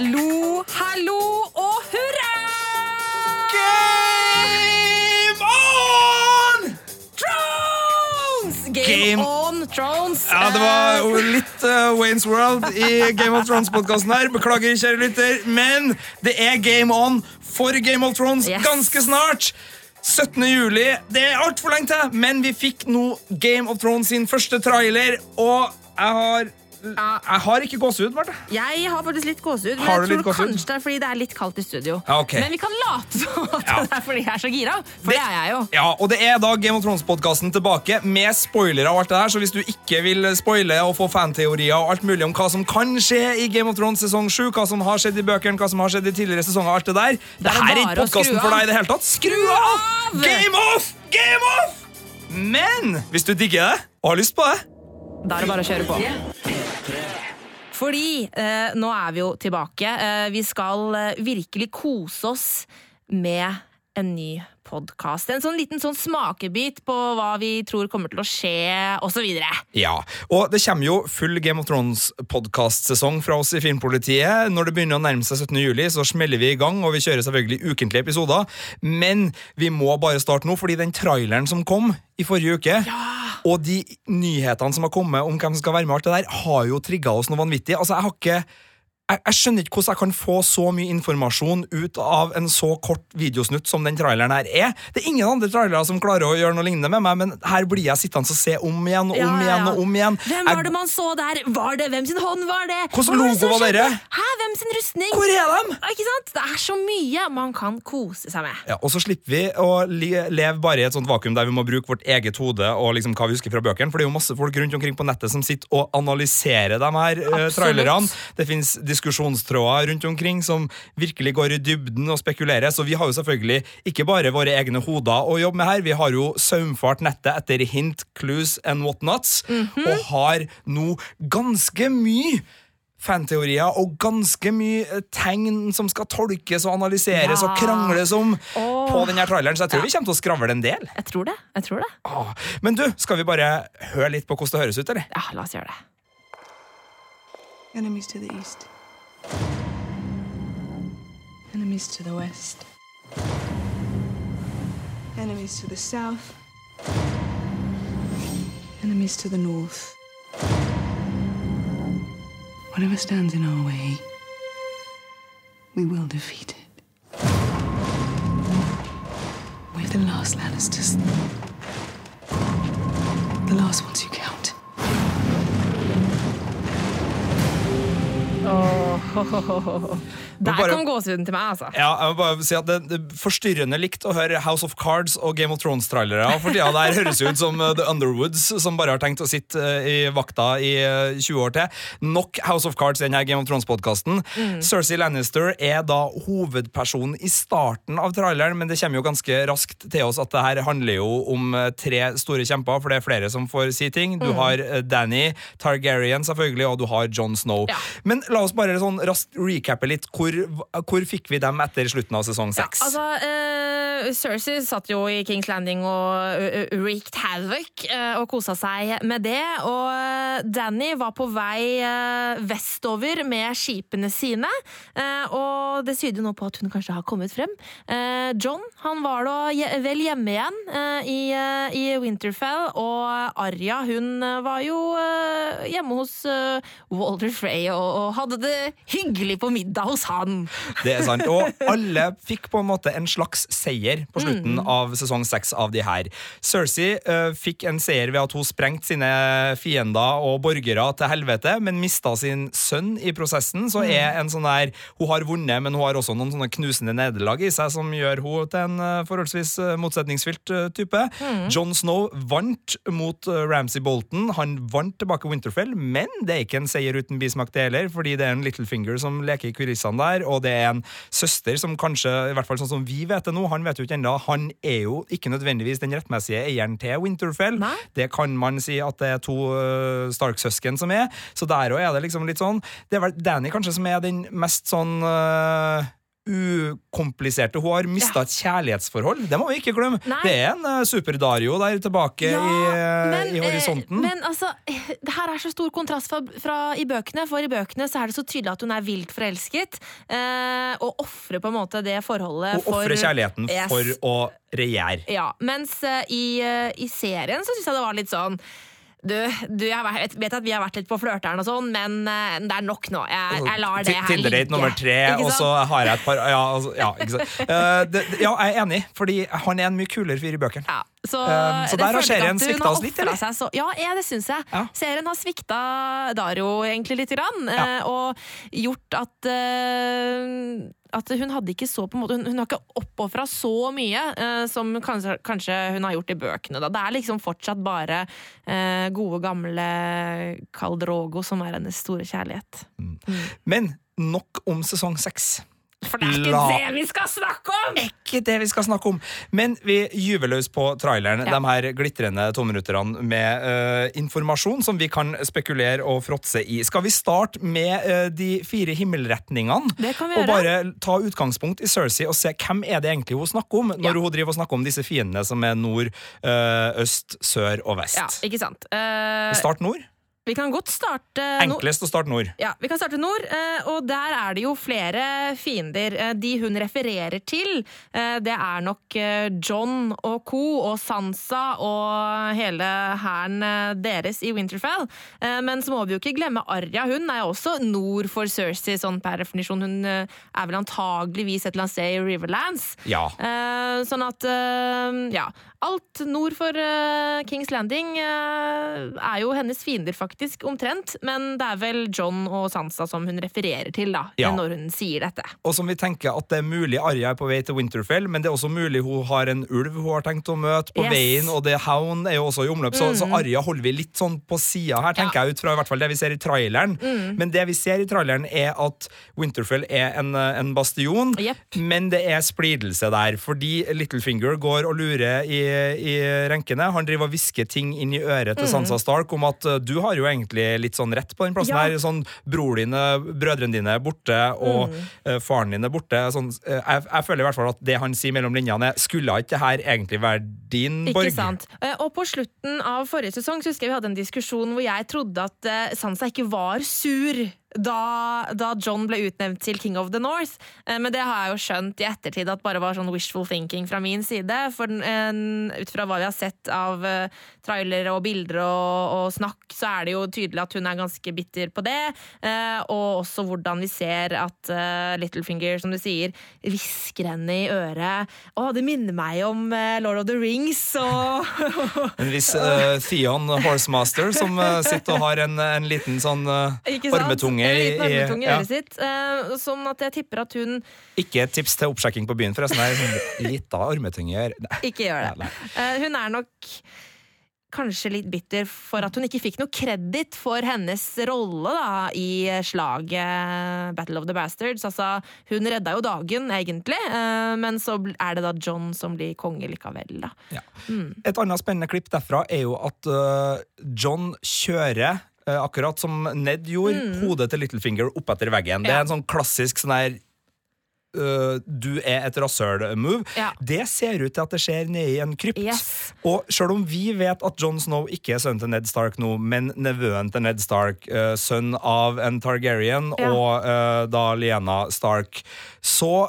Hallo, hallo og hurra! Game on! Thrones! Game, Game- on Thrones. Ja, det var litt uh, Waynes World i Game of Thrones-podkasten her. Beklager, kjære lytter, men det er game on for Game of Thrones Yes. ganske snart. 17. juli. Det er altfor lenge til, men vi fikk nå Game of Thrones sin første trailer, og jeg har Jeg har ikke gåsehud, Marte. Jeg har faktisk litt gåsehud, men Har du jeg tror kanskje det er fordi det er litt kaldt i studio. Ja, okay. Men vi kan late som at Ja. det er fordi jeg er så gira, for det, er jeg jo. Ja, og det er da Game of Thrones-podkasten tilbake med spoilere og alt det der, så hvis du ikke vil spoile og få fanteorier og alt mulig om hva som kan skje i Game of Thrones sesong 7, hva som har skjedd i bøkene, hva som har skjedd i tidligere sesonger, alt det der, det, er her er ikke podkasten for deg i det hele tatt. Skru av! Game off! Game off! Men hvis du digger det og har lyst på det Da er det bare å kjøre på. Fordi eh, nå er vi jo tilbake. Eh, vi skal eh, virkelig kose oss med en ny podkast. En sånn liten sånn smakebit på hva vi tror kommer til å skje, osv. Ja, og det kommer jo full Game of Thrones-podkastsesong fra oss i Filmpolitiet. Når det begynner å nærme seg 17. juli, så smeller vi i gang, og vi kjører selvfølgelig ukentlige episoder. Men vi må bare starte nå, fordi den traileren som kom i forrige uke, og de nyhetene som har kommet om hvem som skal være med, alt det der, har jo trigga oss noe vanvittig. Altså, jeg har ikke jeg, jeg skjønner ikke hvordan jeg kan få så mye informasjon ut av en så kort videosnutt som den traileren her er. Det er ingen andre trailere som klarer å gjøre noe lignende med meg, men her blir jeg sittende og se om igjen og om Ja, ja, igjen og om igjen. Hvem var det man så der? Var det, Hvem sin hånd var det? Hvordan logo var dere? Hæ, hvem sin rustning? Hvor er de? Ikke sant? Det er så mye man kan kose seg med. Ja, og så slipper vi å leve bare i et sånt vakuum der vi må bruke vårt eget hode og liksom hva vi husker fra bøkene, for det er jo masse folk rundt omkring på nettet som sitter og analyserer de her uh, trailerne. Det fins diskusjonstråder rundt omkring som virkelig går i dybden og spekulerer, så vi har jo selvfølgelig ikke bare våre egne hoder å jobbe med her, vi har jo saumfart nettet etter hint, clues and whatnots, Mhm. og har nå ganske mye fanteorier og ganske mye eh, tegn som skal tolkes og analyseres Ja. og krangles om oh. på denne traileren, så jeg tror vi kommer til å skravle en del. Jeg tror det. jeg tror det. Åh. Men du, skal vi bare høre litt på hvordan det høres ut, eller? Ja, La oss gjøre det. Enemies to the east. Enemies to the west. Enemies to the south. Enemies to the north. Whatever stands in our way, we will defeat it. We're the last Lannisters. The last ones who count. Oh. Der bare- kom gåsehuden til meg, altså. Ja, jeg må bare si at det, det er Forstyrrende likt å høre House of Cards og Game of Thrones-trailere. For tida der høres ut som uh, The Underwoods, som bare har tenkt å sitte uh, i vakta i uh, 20 år til. Nok House of Cards i denne Game of Thrones-podkasten. Cersei Lannister er da hovedpersonen i starten av traileren, men det kommer jo ganske raskt til oss at det her handler jo om tre store kjemper, for det er flere som får si ting. Du har uh, Danny Targaryen, selvfølgelig, og du har Jon Snow. Ja. Men la oss bare sånn raskt recappe litt. Hvor, hvor fikk vi dem etter slutten av sesong Ja, altså, uh, Cersei satt jo i Kings Landing og uh, wreaked havoc uh, og kosa seg med det. Og eh, Danny var på vei uh, vestover med skipene sine, eh, og det syder nå på at hun kanskje har kommet frem. Eh, John han var da vel hjemme igjen eh, i, eh, i Winterfell, og Arya hun eh, var jo eh, hjemme hos Walder Frey og, og hadde det hyggelig på middag hos han. Det er sant. Og alle fikk på en måte en slags seier på slutten av sesong seks av de her. Cersei uh, fikk en seier ved at hun sprengte sine fiender og borgere til helvete, men mista sin sønn i prosessen. Så er en sånn der Hun har vunnet, men hun har også noen sånne knusende nederlag i seg som gjør hun til en uh, forholdsvis uh, motsetningsfylt type. Jon Snow vant mot Ramsay Bolton. Han vant tilbake Winterfell, men det er ikke en seier uten bismak, det heller, fordi det er en Littlefinger som leker i kulissene der, og det er en søster som kanskje, i hvert fall sånn som vi vet det nå, han vet jo ikke ennå, han er jo ikke nødvendigvis den rettmessige eieren til Winterfell. Nei. Det kan man si at det er to uh, Stark-søsken som er, så der òg er det liksom litt sånn Det er vel Danny kanskje som er den mest sånn uh, ukompliserte. Hun har mista et kjærlighetsforhold. Det må vi ikke glemme. Nei. Det er en uh, Super-Dario der tilbake i, eh, men, i eh, horisonten. men altså, det her er så stor kontrast fra, fra i bøkene, for i bøkene så er det så tydelig at hun er vilt forelsket, eh, og ofrer på en måte det forholdet Hun ofrer kjærligheten Yes. for å regjere. Ja, mens uh, i, i serien så syns jeg det var litt sånn du, du, jeg vet- at vi har vært litt på flørteren og sånn, men eh, det er nok nå. Jeg, jeg lar det her ligge. Tinder-date nummer tre, og så har jeg et par Ja, altså, ja. Eh, det, ja jeg er enig, fordi han er en mye kulere fyr i bøkene. Ja, så, Um, så der har serien svikta oss litt, eller? Så, ja, ja, det syns jeg. Ja. Serien har svikta Dario egentlig lite grann, Ja. eh, og gjort at uh, at hun hadde ikke så på en måte Hun, hun har ikke oppofra så mye eh, som kanskje, kanskje hun har gjort i bøkene. Da. Det er liksom fortsatt bare eh, gode, gamle Khal Drogo som er hennes store kjærlighet. Men nok om sesong seks. For det er ikke La- det vi skal snakke om! Ikke det vi skal snakke om. Men vi gyver løs på traileren, Ja. de her glitrende tominutterne med uh, informasjon som vi kan spekulere og fråtse i. Skal vi starte med uh, de fire himmelretningene? Det kan vi og bare ta utgangspunkt i Cersei og se hvem er det egentlig hun snakker om, når Ja. hun driver og snakker om disse fiendene som er nord, uh, øst, sør og vest. Ja, ikke sant. Uh, Start nord. Vi kan godt starte nå. Enklest å starte nord. Ja, Vi kan starte nord, eh, og der er det jo flere fiender. Eh, De hun refererer til, eh, det er nok eh, John og co. og Sansa og hele hæren eh, deres i Winterfell. Eh, Men så må vi jo ikke glemme Arya. Hun er jo også nord for Cersei, sånn per definisjon. Hun eh, er vel antageligvis et eller annet sted i Riverlands. Ja. Eh, sånn at eh, ja. Alt nord for uh, Kings Landing uh, er jo hennes fiender, faktisk, omtrent. Men det er vel John og Sansa som hun refererer til, da, Ja. når hun sier dette. Og som vi tenker at det er mulig Arja er på vei til Winterfell, men det er også mulig hun har en ulv hun har tenkt å møte på Yes. Mm. veien, og det Hound er jo også i omløp, så, så Arja holder vi litt sånn på sida her, tenker jeg, ut fra i hvert fall det vi ser i traileren. Mm. Men det vi ser i traileren, er at Winterfell er en, eh, en bastion, yep. men det er splidelse der, fordi Littlefinger går og lurer i, i renkene. Han driver og hvisker ting inn i øret til Sansa Stark om at eh, du har jo egentlig litt sånn rett på den plassen Mm. Ja. her. Sånn bror dine, brødrene dine er borte, og Mm. faren din er borte. Sånn, eh, jeg, jeg føler i hvert fall at det han sier mellom linjene, Skulle ikke det her egentlig være din borg? Ikke sant? Og på slutten av forrige sesong så husker jeg vi hadde en diskusjon hvor jeg trodde at Sansa ikke var sur da, da John ble utnevnt til King of the North. Eh, Men det har jeg jo skjønt i ettertid at bare var sånn wishful thinking fra min side. For en- ut fra hva vi har sett av eh, trailere og bilder og, og snakk, så er det jo tydelig at hun er ganske bitter på det. Eh, Og også hvordan vi ser at eh, Littlefinger, som du sier, hvisker henne i øret. Å, det minner meg om eh, Lord of the Rings og En viss uh, Theon Horsemaster som eh, sitter og har en, en liten sånn uh, Ikke sant? En i, liten i i øret sitt. Uh, sånn at jeg tipper at hun Ikke et tips til oppsjekking på byen, forresten. Sånn lita ormetunge i øret. Ikke gjør det. Eh, hun er nok kanskje litt bitter for at hun ikke fikk noe kreditt for hennes rolle da, i slaget Battle of the Bastards. Altså, hun redda jo dagen, egentlig, eh, men så er det da John som blir konge likevel. Da. Ja. Et annet spennende klipp derfra er jo at John kjører akkurat som Ned gjorde, hodet til Littlefinger opp etter veggen. Det Mm. Er en sånn klassisk sånn her øh, du er et rasshøl-move. Ja. Det ser ut til at det skjer nede i en krypt. Yes. Og selv om vi vet at Jon Snow ikke er sønnen til Ned Stark nå, men nevøen til Ned Stark, uh, sønn av en Targaryen Ja. og uh, da Liena Stark, så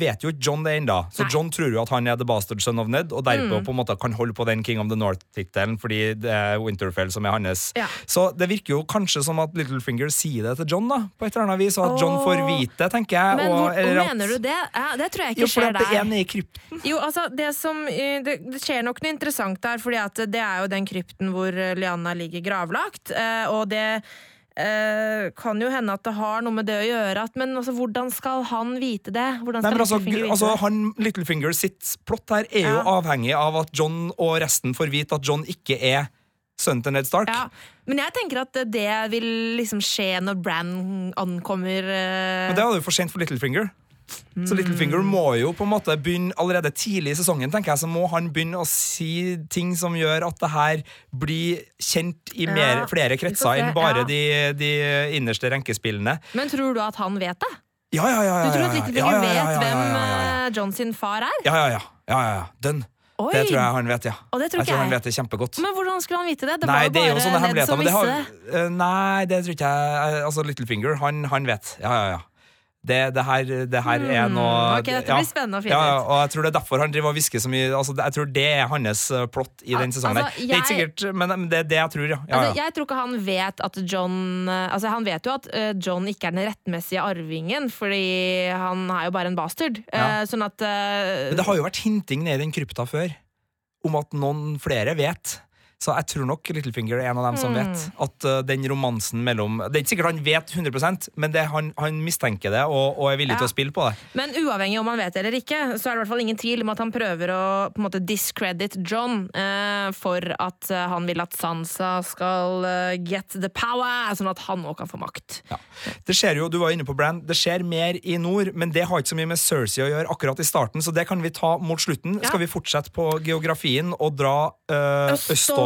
vet jo ikke John det ennå. Så Nei. John tror jo at han er the bastard son of Ned, og derpå på en måte kan holde på den King of the North-tittelen, fordi det er Winterfell som er hans. Ja. Så det virker jo kanskje som at Littlefinger sier det til John, da, på et eller annet vis, og at John får vite det, tenker jeg. Men og, hvor, mener du det? Ja, det tror jeg ikke Jo, for skjer at det der. er nede i krypten. Jo, altså, det, som, eh, det, det skjer nok noe interessant der, fordi det er jo den krypten hvor eh, Lianna ligger gravlagt. eh, Og det eh, kan jo hende at det har noe med det å gjøre, at, men altså, hvordan skal han vite det? Hvordan Nei, skal men altså, Littlefinger vite altså, det? han, Littlefinger sitt plott her er jo Ja. avhengig av at John og resten får vite at John ikke er sønnen til Ned Stark. Ja, men jeg tenker at det vil liksom skje når Bran ankommer. Men det er jo for sent for Littlefinger. Så Littlefinger må jo på en måte begynne allerede tidlig i sesongen tenker jeg, så må han begynne å si ting som gjør at det her blir kjent i mer, Ja, flere kretser enn bare ja. de, de innerste renkespillene. Men tror du at han vet det? Ja, ja, ja. ja, Du tror at. Littlefinger vet hvem eh, John sin far er? Ja, ja, ja. ja, ja, ja. Dønn. Oi! Det tror jeg han vet, ja. Og det tror jeg tror han vet det kjempegodt. Men hvordan skulle han vite det? Det Nei, var jo det er jo sånne hemmeligheter. har. Eh, nei, det tror ikke jeg. Altså, Littlefinger, han, han vet. Ja, ja, ja. Det, det, her, det her er Hmm, noe ok, dette ja. blir spennende å finne ja, ut. Og jeg tror det er derfor han driver og hvisker så mye. Altså, jeg tror det er hans eh, plott i den sesongen. altså, jeg, Det er ikke sikkert, men det er det jeg tror, ja. Altså, jeg tror ikke han vet at John eh, Altså Han vet jo at eh, John ikke er den rettmessige arvingen, fordi han er jo bare en bastard. Sånn at Men det har jo vært hinting ned i den krypta før om at noen flere vet. Så jeg tror nok Littlefinger er en av dem som Hmm. vet at uh, den romansen mellom Det er ikke sikkert han vet 100% men det, han, han mistenker det og, og er villig Ja. til å spille på det. Men uavhengig om han vet det eller ikke, så er det i hvert fall ingen tvil om at han prøver å på en måte discredit John uh, for at uh, han vil at Sansa skal get the power, sånn at han òg kan få makt. Ja. Det skjer jo, du var inne på Brand, det skjer mer i nord, men det har ikke så mye med Cersei å gjøre akkurat i starten, så det kan vi ta mot slutten. Ja. Skal vi fortsette på geografien og dra uh,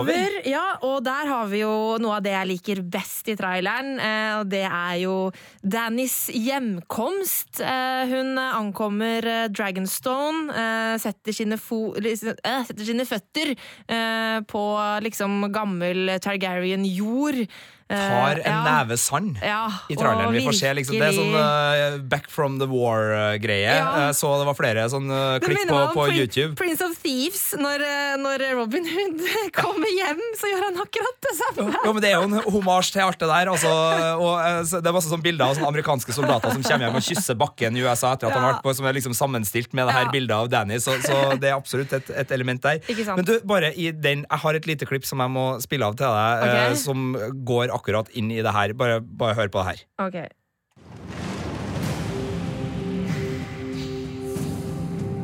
østover? Ja, og der har vi jo noe av det jeg liker best i traileren. Eh, og det er jo Dannys hjemkomst. Eh, hun ankommer eh, Dragonstone, setter, sine setter sine føtter på liksom gammel Targaryen-jord. Eh, Tar en ja. neve sand. Ja, i traileren. Vi får se liksom, Det er sånn eh, Back from the war-greie. Ja. Eh, så det var flere sånne uh, klipp på, på Prin- YouTube. Prince of Thieves. Når, eh, når Robin Hood kommer hjem, så gjør han akkurat det samme. Jo, men Det er jo en homasj til alt det der. Altså, og, eh, det er masse sånne bilder av sånne amerikanske soldater som kommer hjem og kysser bakken i USA etter at han har vært på, som er liksom sammenstilt med det her bildet av Danny. Så, så det er absolutt et, et element der. Men du, bare i den Jeg har et lite klipp som jeg må spille av til deg, okay. Ok. som går akkurat inn i det her. Bare, bare hør på det her. Ok.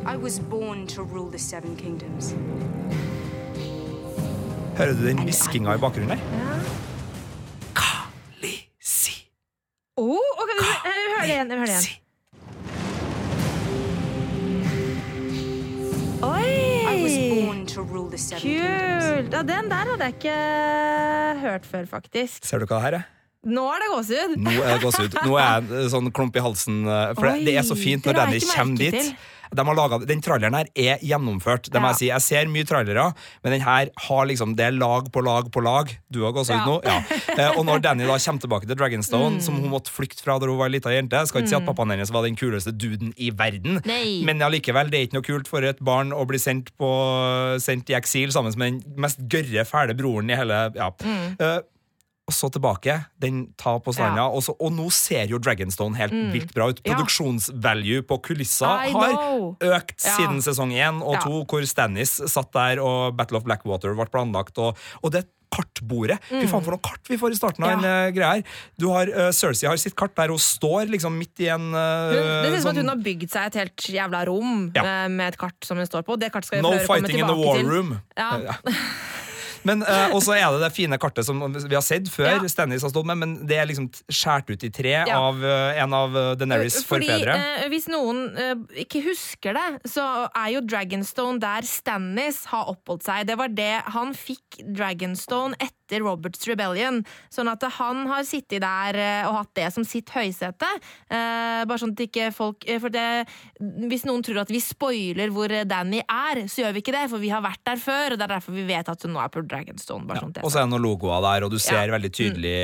I was born to rule the Seven Kingdoms. Hører du den hviskinga i bakgrunnen der? Khaleesi. Oh, ok, hør vi, vi det igjen. Hør det igjen. I Kult! Ja, den der hadde jeg ikke hørt før, faktisk. Ser du hva her er? Nå er det gåsehud! Nå er det gåsehud. Nå er jeg eh, sånn klump i halsen. eh, For Oi, det, er så fint når Danny kommer dit. til. De har laget, den traileren her er gjennomført. Det må Jeg si Jeg ser mye trailere, men den her har liksom Det lag på lag på lag. Du har gåsehud Ja. nå? Ja. Eh, Og når Danny da kommer tilbake til Dragonstone, Mm. som hun måtte flykte fra da hun var ei lita jente Skal ikke si at pappaen hennes var den kuleste duden i verden, Nei. men allikevel, det er ikke noe kult for et barn å bli sendt, på, sendt i eksil sammen med den mest gørre, fæle broren i hele ja. Mm. Og så tilbake. Den tar på stranda. Ja. Og, så, og nå ser jo Dragonstone helt vilt bra ut. Produksjonsvalue på kulisser I har know. økt Ja. siden sesong én og Ja. to, hvor Stannis satt der og Battle of Blackwater ble planlagt. Og, og det kartbordet Fy faen, for noe kart vi får i starten av Mm. Ja. en uh, greie her. Du har, uh, Cersei har sitt kart der hun står liksom midt i en uh, Hun, det ser ut som at sånn- hun har bygd seg et helt jævla rom Ja. eh, med et kart som hun står på. Det kartet skal vi No prøve å komme fighting in the tilbake war til. room. Ja. Men uh, også er det det fine kartet som vi har sett før, Ja. Stannis har stått med, men det er liksom skåret ut i tre Ja. av uh, en av Deneris Daenerys Fordi, forfedre. Uh, hvis noen eh, ikke husker det, så er jo Dragonstone der Stannis har oppholdt seg. Det var det han fikk Dragonstone etter Roberts Rebellion. Sånn at han har sittet der eh, og hatt det som sitt høysete. Eh, bare sånn at ikke folk eh, For det, hvis noen tror at vi spoiler hvor Danny er, så gjør vi ikke det, for vi har vært der før, og det er derfor vi vet at hun nå er på Dragonstone. Bare sånn at det Og så er det noen logoer der, og du ser Ja. Mm. veldig tydelig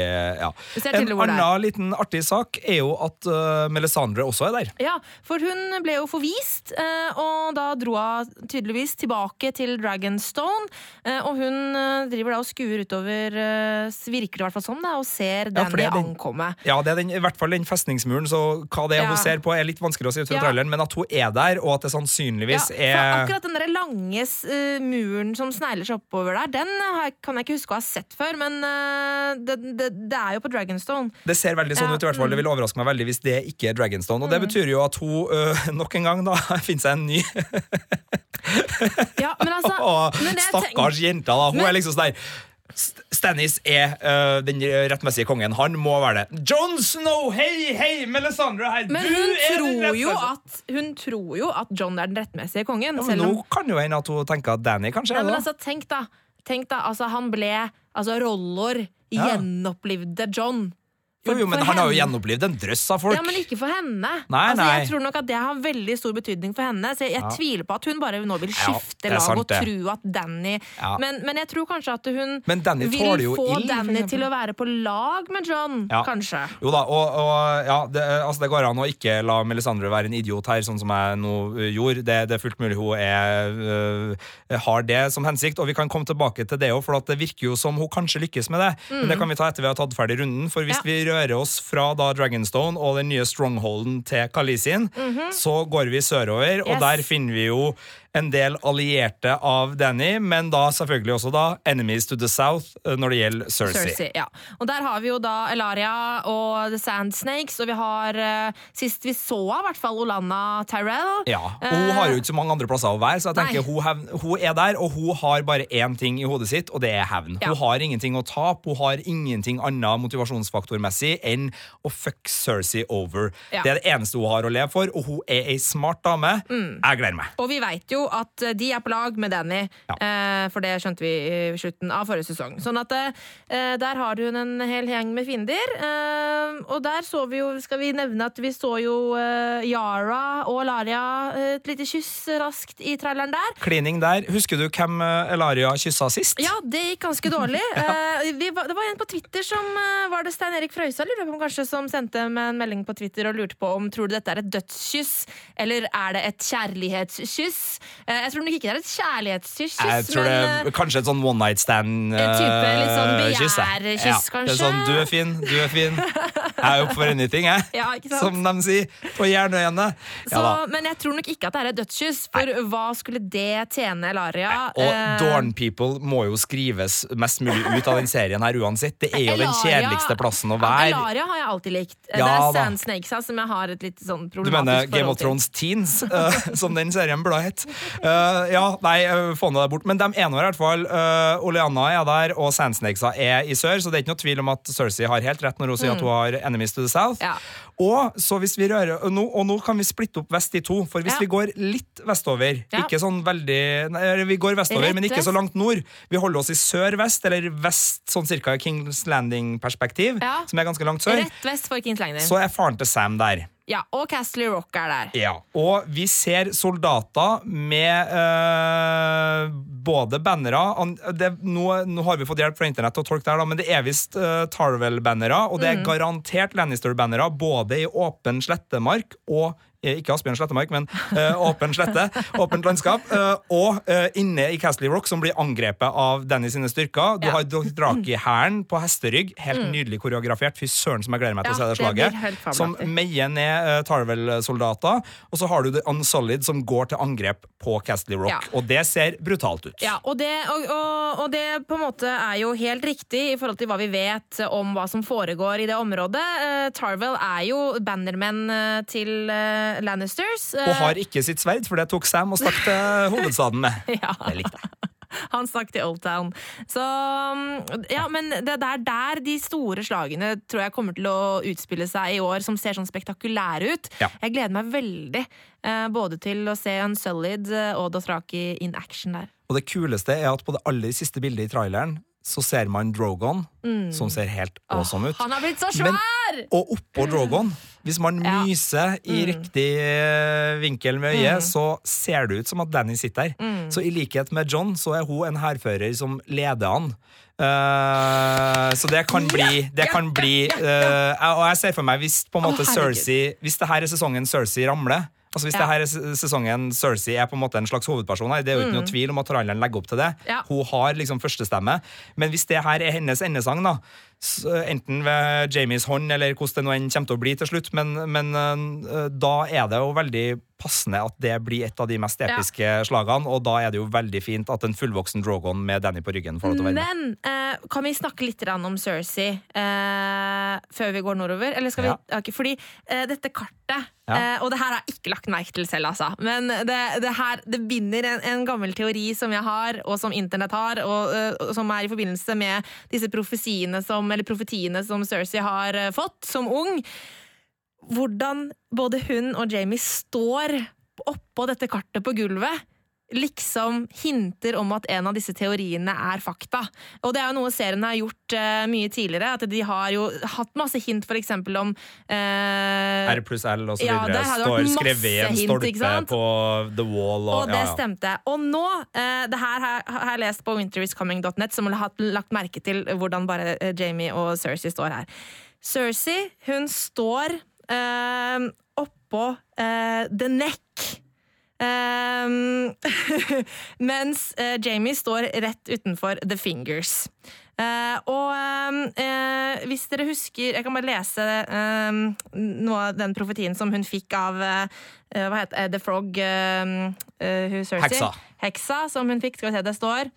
ja. En annen liten artig sak er jo at uh, Melisandre også er der. Ja, for hun ble jo forvist, uh, og da dro hun tydeligvis tilbake til Dragonstone. uh, Og hun driver da og skuer utover, eh, virker det i hvert fall sånn, da, og ser Ja, de den- ankomme. Ja, det er den, i hvert fall den festningsmuren, så hva det er Ja. hun ser på, er litt vanskelig å si ut fra Ja. traileren, men at hun er der, og at det sannsynligvis Ja, er akkurat den der lange uh, muren som snegler seg oppover der, den har kan jeg ikke huske å ha sett før, men uh, det, det, det er jo på Dragonstone. Det ser veldig sånn ut, i hvert fall. Det vil overraske meg veldig hvis det ikke er Dragonstone. Og det betyr jo at hun uh, nok en gang da finner seg en ny Ja, men altså men Stakkars jenta, da. Hun Men- er liksom sånn der Stannis er uh, den rettmessige kongen. Han må være det. John Snow, hei, hei! Melisandre her. Men du hun tror, jo at, hun tror jo at John er den rettmessige kongen. ja, men selv om Nå kan jo hende at hun tenker at Danny kanskje er det. altså, tenk da, tenk da altså, Han ble altså, Rollor Ja. gjenopplivde John. Jo, jo, men han han har jo henne. gjenopplivd en drøss av folk. Ja, men ikke for henne. Nei, altså, nei. Jeg tror nok at det har veldig stor betydning for henne. Så jeg, jeg Ja. tviler på at hun bare nå vil skifte er lag sant og tro at Danny Ja. men, men jeg tror kanskje at hun Danny vil få ild, Danny til å være på lag med John, Ja. kanskje. Jo da, og, og ja, det, altså det går an å ikke la Melisandre være en idiot her, sånn som jeg nå ø, gjorde. Det, det er fullt mulig hun er, ø, har det som hensikt, og vi kan komme tilbake til det òg, for det virker jo som hun kanskje lykkes med det. Men det kan vi ta etter vi har tatt ferdig runden, for hvis Mm. Ja. vi rører oss fra da Dragonstone og den nye strongholden til Khaleesiin, så går vi sørover, og Mhm. Der finner vi jo en del allierte av Danny, men da selvfølgelig også da enemies to the south når det gjelder Cersei. Cersei, ja. Og der har vi jo da Elaria og The Sand Snakes, og vi har eh, Sist vi så henne, i hvert fall Olanna Tyrell. Ja, og Hun har jo ikke så mange andre plasser å være, så jeg tenker Eh. Hun, hevn, hun er der, og hun har bare én ting i hodet sitt, og det er hevn. Ja. Hun har ingenting å tape, hun har ingenting annet motivasjonsfaktormessig enn å fuck Cersei over. Ja. Det er det eneste hun har å leve for, og hun er ei smart dame. Mm. Jeg gleder meg. Og vi vet jo at eh, de er på lag med Danny, Ja. eh, for det skjønte vi i slutten av forrige sesong. Sånn at eh, der har hun en hel gjeng med fiender. Eh, og der så vi jo, skal vi nevne at vi så jo Yara og Laria et lite kyss raskt i traileren der. Klining der. Husker du hvem Elaria kyssa sist? Ja, det gikk ganske dårlig. Eh, vi, det var en på Twitter som Var det Stein Erik Frøysa lurer på om kanskje som sendte med en melding på Twitter og lurte på om tror du dette er et dødskyss eller er det et kjærlighetskyss. Eh, jeg tror nok ikke det er et kjærlighetskyss, Jeg tror det men er kanskje et sånn one night stand En type litt sånn eh, begjærkyss, ja, Det er kanskje? sånn, du er fin, du er fin. Jeg er opp for anything, jeg. Ja. Som de sier på Jernøyene. Ja. Men jeg tror nok ikke at det er et dødskyss, for hva skulle det tjene Elaria? Og uh, Dorn People må jo skrives mest mulig ut av den serien her uansett. Det er jo den kjedeligste plassen å være. Elaria har jeg alltid likt. Eh, Ja, det er. Sand Snakes som jeg har et litt sånn Du mener Game of. Thrones Teens, uh, som den serien burde hett? Eh, ja, nei, uh, få nå det bort. Men de er nå i hvert fall uh, Oleana er der, og Sandsnakesa er i sør, så det er ikke noe tvil om at Cersei har helt rett når hun sier at hun har enemies to the south. Mm. Ja. Og så hvis vi rører og nå, og nå kan vi splitte opp vest i to, for hvis Ja. vi går litt vestover. Ikke sånn veldig nei, Vi går vestover, Rett men ikke vest. så langt nord. Vi holder oss i sør-vest, eller vest sånn cirka Kings Landing-perspektiv, Ja. som er ganske langt sør. Rett vest for Kings Landing. Så er faren til Sam der. Ja, og Castle Rock er der. Ja, og vi ser soldater med øh, både bannere det, nå, nå har vi fått hjelp fra internett til å tolke det her, men det er visst uh, Tarvel-bannere, og det er garantert Lannister-bannere både i åpen slettemark og ikke Asbjørn Slettemark, men eh, åpen slette, åpent landskap, eh, og eh, inne i Castley Rock, som blir angrepet av Danny sine styrker. Du Ja. har Dothraki-hæren på hesterygg, helt nydelig koreografert. Fy søren, som jeg gleder meg til å se det det slaget. fabelaktig. Som meier ned Tarvel-soldater, og så har du The Unsolid som går til angrep på Castley Rock. Ja. Og det ser brutalt ut. Ja, og det, og, og, og det på en måte er jo helt riktig i forhold til hva vi vet om hva som foregår i det området. Eh, Tarvel er jo bannermenn eh, til eh, Lannisters. eh, Og har ikke sitt sverd, for det tok Sam og stakk til hovedstaden med. Ja. Det likte jeg. Han stakk til Old Town. Så mm, ja, men det er der de store slagene tror jeg kommer til å utspille seg i år, som ser sånn spektakulære ut. Ja. Jeg gleder meg veldig eh, både til å se en eh, og Dothraki in action der. Og det kuleste er at på det aller siste bildet i traileren så ser man Drogon, som ser helt awesome ut. Mm. Han har blitt så Men- svær! Og oppå Drogon, hvis man Ja. Mm. myser i riktig eh, vinkel med øyet, så ser det ut som at Danny sitter der. Mm. Så i likhet med John, så er hun en hærfører som leder han. Uh, så det kan bli, det kan bli uh, Og jeg ser for meg hvis på en måte oh. Cersei Hvis det her er sesongen Cersei ramler Altså Hvis Ja. det her er sesongen Cersei er på en måte en slags hovedperson her, det er jo ikke noe tvil om at traileren legger opp til det. Mm. Ja. Hun har liksom førstestemme. Men hvis det her er hennes endesang, da, enten ved Jamies hånd eller hvordan det nå enn kommer til å bli til slutt, men, men øh, da er det jo veldig passende at det blir et av de mest episke slagene, og da er det jo veldig fint at en fullvoksen Drogon med Danny på ryggen får lov til å være med. Men eh, kan vi snakke litt om Cersei eh, før vi går nordover? Eller skal vi, Ja. okay, fordi eh, dette kartet Ja. eh, Og det her har jeg ikke lagt merke til selv, altså. Men det, det her det binder en, en gammel teori som jeg har, og som internett har, og, eh, og som er i forbindelse med disse profesiene som, eller profetiene som Cersei har eh, fått som ung. Hvordan både hun og Jamie står oppå dette kartet på gulvet. Liksom hinter om at en av disse teoriene er fakta. Og det er jo noe serien har gjort uh, mye tidligere. At de har jo hatt masse hint eksempel om uh, R pluss L og så Ja, videre står skrevet en stolpe hint, på The Wall. Og, Og det ja, ja. stemte. Og nå, uh, det her har jeg lest på winteriscoming.net, som har lagt merke til hvordan bare Jamie og Cersei står her. Cersei, hun står uh, oppå The Neck. Um, mens uh, Jamie står rett utenfor The Fingers. Uh, og eh, hvis dere husker Jeg kan bare lese um, noe av den profetien som hun fikk av Hva heter? The Frog. Heksa. Heksa som hun fikk. Skal vi se, det står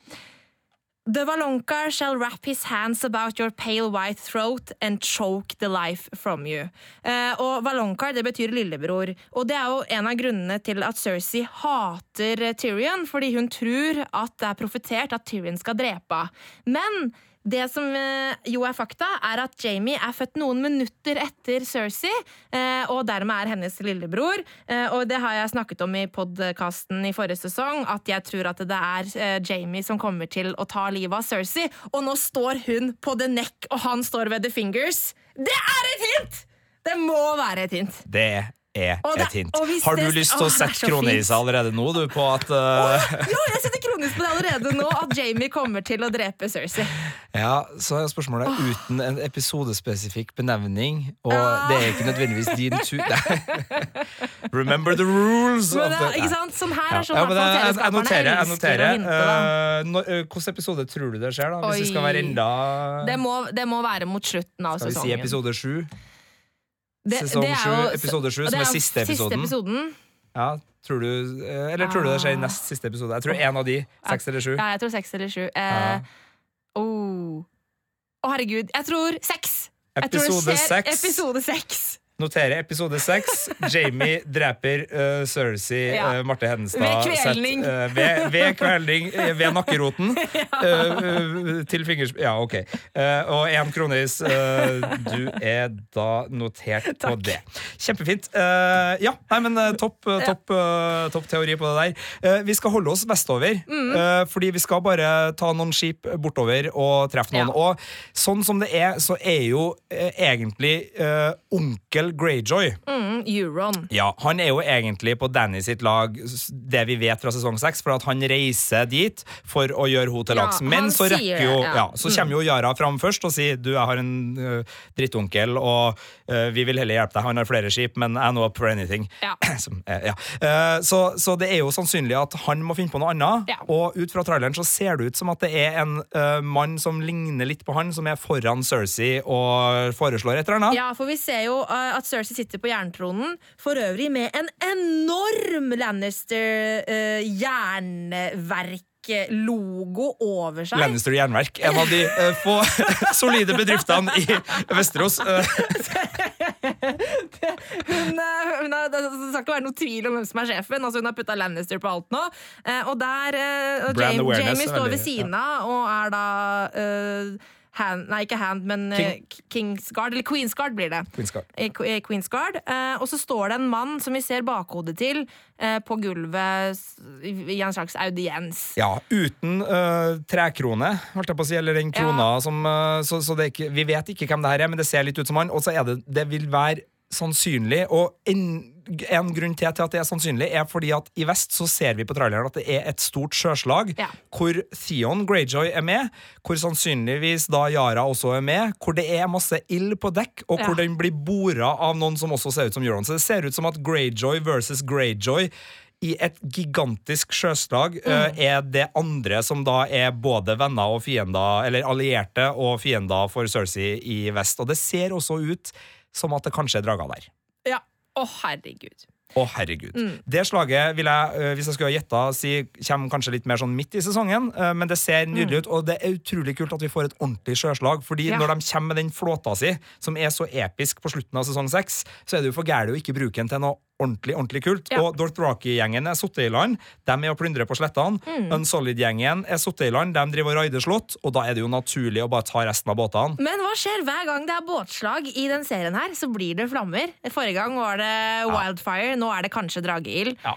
The Valonqar shall wrap his hands about your pale white throat and choke the life from you. Eh, og Valonqar det betyr lillebror. Og det er jo en av grunnene til at Cersei hater eh, Tyrion, fordi hun tror at det er profetert at Tyrion skal drepe henne. Men det som eh, jo er fakta, er at Jamie er født noen minutter etter Cersei, eh, og dermed er hennes lillebror. Eh, og det har jeg snakket om i podkasten i forrige sesong, at jeg tror at det er Jamie som kommer til å ta livet av Cersei. Og nå står hun på the neck, og han står ved the fingers. Det er et hint! Det må være et hint. Det er Og et hint. Har du lyst til å sette så i seg allerede nå, du, på at uh, Jo, jeg setter kronis på det allerede nå, at Jamie kommer til å drepe Cersei. Ja, så er spørsmålet uten en episodespesifikk benevning, og Ah. det er ikke nødvendigvis din tur Remember the rules! Men det, the- ikke sant? Som her er sånn ja, i men hvert jeg, jeg noterer. Jeg noterer. hinte, da. Eh, nå- eh, Hvilken episode tror du det skjer, da? Hvis det skal være enda Det må, det må være mot slutten av Skal vi si episode sju? Det- sesong det er sju, jo- episode 7, som er siste episoden. episoden. Ja, tror du, eh, eller tror du det skjer i nest siste episode? Jeg tror en av de. Seks eller sju. Ja, jeg tror seks eller sju. Eh, oh. Å, herregud. Jeg tror seks! Jeg tror Episode seks. Episode seks. Notere episode seks. Jamie dreper uh, Cersei, Ja. uh, Marte Henstad Ved kvelning. sett, eh, ved, ved kvelning ved nakkeroten. Eh, til fingers... Ja, OK. Og én kronis. du er da notert på det. Kjempefint. Ja, nei, men topp, topp, topp teori på det der. Vi skal holde oss vestover, Mm. fordi vi skal bare ta noen skip bortover og treffe noen. Ja. Og sånn som det er, så er jo eh, egentlig eh, onkel Greyjoy Mm, Euron. ja, Han er jo egentlig på Danny sitt lag, det vi vet fra sesong seks, for at han reiser dit for å gjøre henne til Ja. Men så rekker jo ja. ja, Så kommer jo Yara fram først og sier du, jeg har en uh, drittonkel, og ø, vi vil heller hjelpe deg. Han har flere skip, men er no up for anything. Ja. Som, eh, ja. Eh, så, så det er jo sannsynlig at han må finne på noe annet. Og ut fra traileren så ser det ut som at det er en mann som ligner litt på han, som er foran Cersei og foreslår et eller annet. Ja, for vi ser jo uh, at Cersei sitter på jerntronen, for øvrig med en enorm Lannister-jernverk-logo over seg. Lannister Jernverk, en av de uh, få solide bedriftene i Vesterås. det, Hun, eh, hun har, det skal ikke være noe tvil om hvem som er sjefen. Altså hun har putta Lannister på alt nå. Eh, og der uh, Jamie, Jamie står ved siden av og er da eh, hand, Nei, ikke Hand, men eh, Kingsguard. Eller Queensguard blir det. Queens Guard. Queens Guard. Eh, og så står det en mann som vi ser bakhodet til, eh, på gulvet i, en slags audiens. Ja, uten uh, trekrone, holdt jeg på å si, eller den krona som eh, Så, så det ikke, vi vet ikke hvem det her er, men det ser litt ut som han. Og så er det Det vil være sannsynlig, og en, en grunn til, til at det er sannsynlig, er fordi at i vest så ser vi på traileren at det er et stort sjøslag Ja. hvor Theon Greyjoy er med, hvor sannsynligvis da Yara også er med, hvor det er masse ild på dekk, og hvor Ja. den blir bora av noen som også ser ut som Euron. Så det ser ut som at Greyjoy versus Greyjoy i et gigantisk sjøslag eh, er det andre som da er både venner og fiender, eller allierte og fiender for Cersei i vest. Og det ser også ut som at det kanskje er drager der. Ja. Å, herregud. Å, herregud. Det slaget vil jeg, eh, hvis jeg skulle ha gjetta, si kommer kanskje litt mer sånn midt i sesongen, eh, men det ser nydelig ut, og det er utrolig kult at vi får et ordentlig sjøslag, fordi Ja. når de kommer med den flåta si, som er så episk på slutten av sesong seks, så er det jo for gærent å ikke bruke den til noe ordentlig, ordentlig kult. Ja. Og Dorthraki-gjengen er sittet i land, de er å plyndrer på slettene. Unsolid-gjengen er sittet i land, de driver og raider slott, og da er det jo naturlig å bare ta resten av båtene. Men hva skjer hver gang det er båtslag i den serien her? Så blir det flammer. Forrige gang var det wildfire, nå er det kanskje drageild. Ja.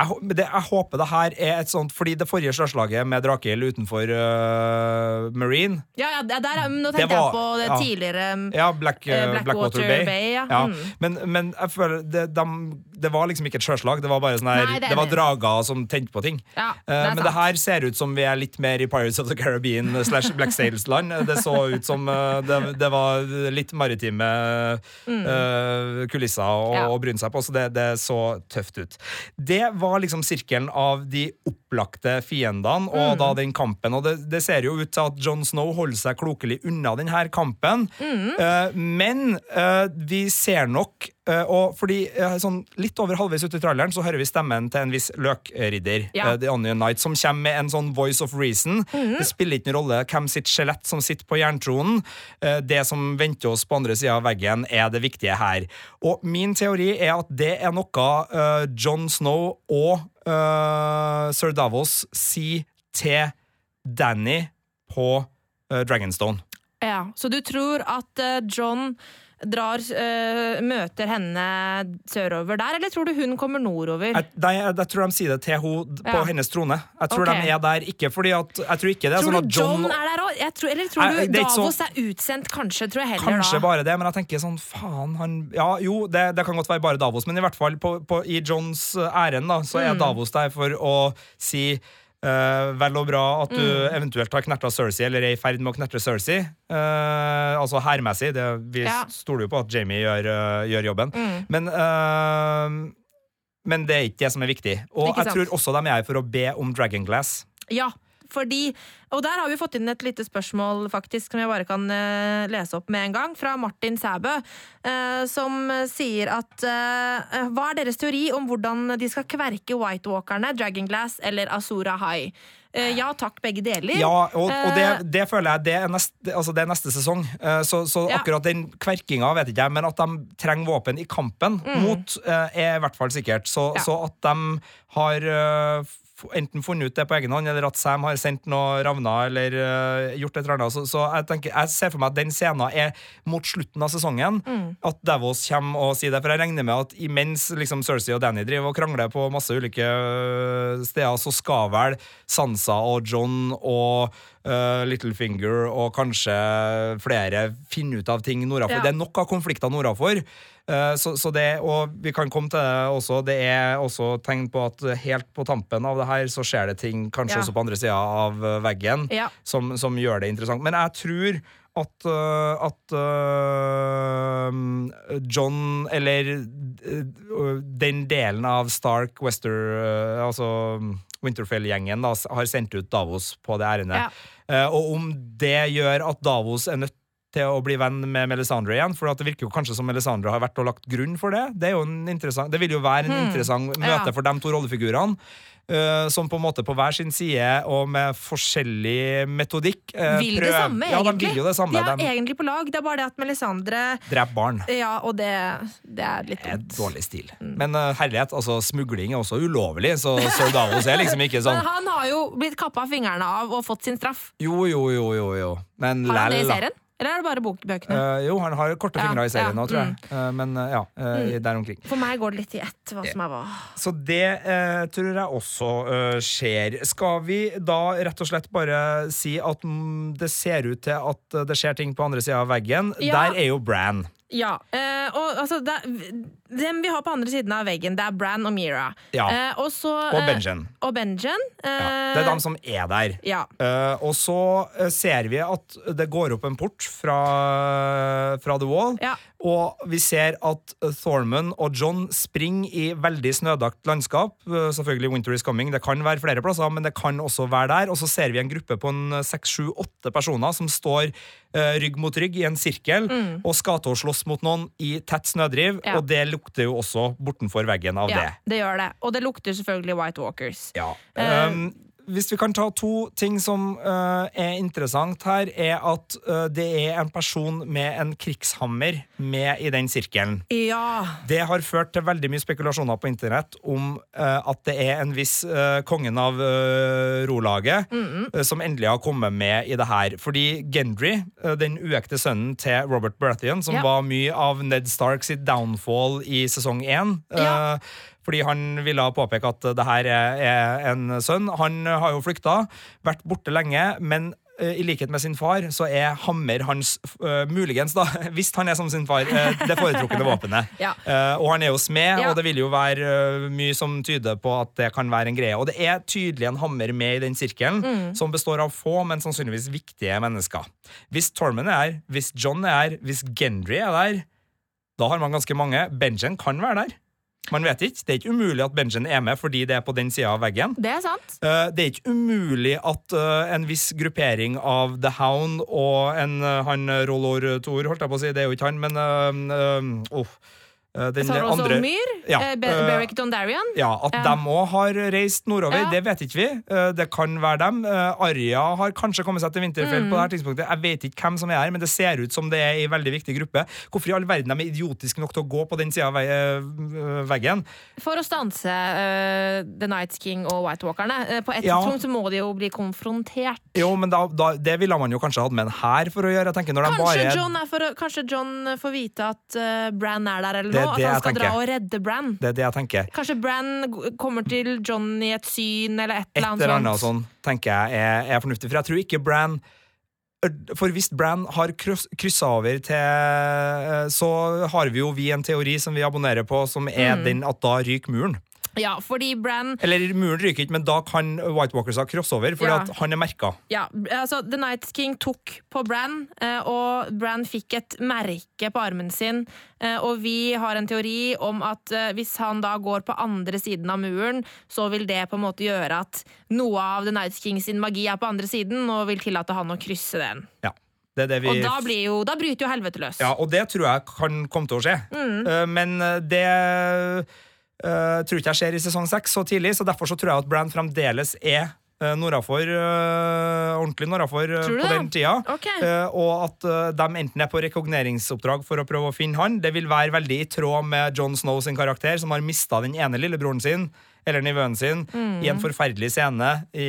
Jeg, det, jeg håper det her er et sånt Fordi det forrige slagslaget med Drakehild utenfor uh, Marine Ja, ja, der, er- nå tenkte var- jeg på det tidligere Ja, Black, øh, Blackwater Blackwater Bay. Bay, ja. Mm. Men, men jeg føler det, dem- det var liksom ikke et sjøslag. Det var bare sånn her det var drager som tente på ting. Ja, Eh, det er men det her ser ut som vi er litt mer i Pirates of the Caribbean slash Black Sails-land. Det så ut som uh, det, det var litt maritime eh, kulisser å. Ja. å bryne seg på, så det, det så tøft ut. Det var liksom sirkelen av de opplagte fiendene og Mm. da den kampen. Og det, det ser jo ut til at Jon Snow holder seg klokelig unna denne kampen, Mm. Men vi ser nok og fordi eh, sånn Litt over halvveis ut i traileren så hører vi stemmen til en viss løkridder, Ja. eh, The Onion Knight, som kommer med en sånn voice of reason. Mhm. Det spiller ikke noen rolle hvem sitt skjelett som sitter på jerntronen. Eh, det som venter oss på andre sida av veggen, er det viktige her. Og min teori er at det er noe uh, John Snow og uh, Sir Davos sier til Danny på uh, Dragonstone. Ja, Så du tror at eh, John drar, eh, møter henne sørover der, eller tror du hun kommer nordover? Jeg, nei, jeg, jeg tror de sier det til henne på Ja. hennes trone. Jeg tror okay. de er der ikke fordi at Jeg tror ikke det er tror sånn at John, John er der òg? Eller tror jeg, du Davos så- er utsendt? Kanskje, tror jeg heller Kanskje da. bare det, men jeg tenker sånn faen, han Ja, jo, det, det kan godt være bare Davos, men i hvert fall på, på, i Johns eh, ærend, da, så Mm. er Davos der for å si eh, vel og bra at du Mm. eventuelt har knerta Cersei, eller er i ferd med å knerte Cersei. Uh, altså hærmessig. Vi Ja. Mm. stoler jo på at Jamie gjør, uh, gjør jobben. Men eh, men det er ikke det som er viktig. Og jeg tror også de er her for å be om Dragonglass. Ja, fordi Og der har vi fått inn et lite spørsmål, faktisk, som jeg bare kan uh, lese opp med en gang, fra Martin Sæbø, uh, som sier at uh, Hva er deres teori om hvordan de skal kverke White Walkerne, Dragonglass eller Azura High? Ja takk, begge deler. Ja, og, og det, det føler jeg det er, neste, altså det er neste sesong. Så, så Ja. akkurat den kverkinga vet ikke jeg, men at de trenger våpen i kampen mot, eh, er i hvert fall sikkert. Så, Mm. Ja. så at de har enten funnet ut det på egen hånd, eller at Sam har sendt noe ravner eller uh, gjort et eller annet. Så, så jeg, tenker, jeg ser for meg at den scenen er mot slutten av sesongen. Mm. At Davos kommer og sier det. For jeg regner med at imens liksom, Cersei og Danny driver og krangler på masse ulike øh, steder, så skal vel Sansa og John og øh, Littlefinger og kanskje flere finne ut av ting nordafor. Ja. Det er nok av konflikter nordafor. Eh, Så, så det, og vi kan komme til det også, det er også tegn på at helt på tampen av det her så skjer det ting kanskje Ja. også på andre sida av veggen Ja. som, som gjør det interessant. Men jeg tror at, øh, at øh, John, eller øh, den delen av Stark, Wester, altså Winterfell-gjengen, har sendt ut Davos på det ærendet. Ja. Eh, og om det gjør at Davos er nødt til å bli venn med Melisandre igjen, for det virker jo kanskje som Melisandre har vært og lagt grunn for det. Det, er jo en det vil jo være en interessant møte Hmm. Ja. for de to rollefigurene. Uh, som på en måte på hver sin side og med forskjellig metodikk uh, Vil det prøv- samme, Ja, de egentlig. vil jo det samme. De er De egentlig på lag, det er bare det at Melisandre dreper barn. Ja, og det, det er litt Det er dårlig stil. Men uh, herlighet, altså smugling er også ulovlig, så Sir Davos er liksom ikke sånn Men han har jo blitt kappa fingrene av og fått sin straff. Jo, jo, jo, jo, jo. Men Har han det i serien? Eller er det bare bok- bøkene? Eh, jo, han har korte Ja, fingre i serien ja, nå, tror jeg. Uh, men uh, ja, mm. der omkring. For meg går det litt i ett hva som er hva. Så det tror jeg også skjer. Skal vi da rett og slett bare si at det ser ut til at det skjer ting på andre sida av veggen? Ja. Der er jo Bran. Ja, eh, og altså det, Dem vi har på andre siden av veggen, det er Bran og Mira. Ja. Eh, og så Og eh, Benjen. Og Benjen. Ja, eh, det er dem som er der. Ja. Eh, og så eh, ser vi at det går opp en port fra, fra The Wall. Og vi ser at Thorman og John springer i veldig snødakt landskap. Eh, Selvfølgelig Winter is coming. Det kan være flere plasser, men det kan også være der. Og så ser vi en gruppe på en eh, seks, sju, åtte personer som står eh, rygg mot rygg i en sirkel og skal til å slåss mot noen i tett snødriv. Mm. Ja. Og det lukter jo også bortenfor veggen av ja, det. det gjør det. Og det lukter selvfølgelig White Walkers. Ja. Um, hvis vi kan ta to ting som uh, er interessant her, er at uh, det er en person med en krigshammer med i den sirkelen. Ja. Det har ført til veldig mye spekulasjoner på internett om uh, at det er en viss kongen av Rolaget uh, som endelig har kommet med i det her. Fordi Gendry, den uekte sønnen til Robert Baratheon, som Ja. var mye av Ned Stark sitt downfall i sesong én, Ja. Fordi han ville påpeke at det her er, en sønn. Han har jo flykta, vært borte lenge, men eh, i likhet med sin far, så er hammer hans uh, muligens, da, hvis han er som sin far, uh, det foretrukne våpenet. Ja. uh, og han er jo smed, Ja. og det vil jo være mye som tyder på at det kan være en greie. Og det er tydelig en hammer med i den sirkelen, Mm. som består av få, men sannsynligvis viktige mennesker. Hvis Tormund er her, hvis John er her, hvis Gendry er der, da har man ganske mange. Benjen kan være der. Man vet ikke. Det er ikke umulig at Benjen er med fordi det er på den sida av veggen. Det er sant. Eh, Det er ikke umulig at eh, en viss gruppering av The Hound og en eh, han Rollor Thor, holdt jeg på å si, det er jo ikke han, men uh, oh, den Saros andre og Myr. Ja, eh, eh, Beric Dondarrion. ja, At Ja. de òg har reist nordover, Ja. det vet ikke vi. Eh, Det kan være dem. Arja har kanskje kommet seg til Vinterfell Mm. på det her tidspunktet. Jeg vet ikke hvem som er her, men det ser ut som det er ei veldig viktig gruppe. Hvorfor i all verden de er idiotiske nok til å gå på den sida av eh, veggen? For å stanse uh, The Night King og White Walkerne. Eh, på et tidspunkt så må de jo bli konfrontert. Jo, men da, da, Det ville man jo kanskje hatt med en hær for å gjøre. Jeg tenker når Kanskje bare John, er for, kanskje John får vite at uh, Bran er der, eller Det noe. At han skal dra og redde Bran. Det er det jeg tenker. Kanskje Bran kommer til John i et syn, eller et Et eller eller annet annet sånt. tenker jeg er, er fornuftig. For jeg tror ikke Bran For hvis Bran har kryss, kryssa over til eh, Så har vi jo vi en teori som vi abonnerer på, som er Mm. den at da ryker muren. Ja, fordi Bran Eller muren ryker ikke, men da kan White Walkers ha crossover, fordi Ja. han er merka. Ja, altså The Night King tok på Bran, eh, og Bran fikk et merke på armen sin. eh, Og vi har en teori om at eh, hvis han da går på andre siden av muren, så vil det på en måte gjøre at noe av The Night King sin magi er på andre siden, og vil tillate han å krysse den. Ja. Det er det vi Og da, blir jo, da bryter jo helvete løs. Ja, og det tror jeg kan komme til å skje. Mm. Men det eh, tror ikke jeg skjer i sesong seks så tidlig, så derfor så tror jeg at Bran fremdeles er uh, nordafor, uh, ordentlig nordafor uh, på den tida. Okay. Eh, og at eh, de enten er på rekogneringsoppdrag for å prøve å finne han. Det vil være veldig i tråd med Jon Snow sin karakter, som har mista den ene lillebroren sin. Eller nivøen sin, i en forferdelig scene i,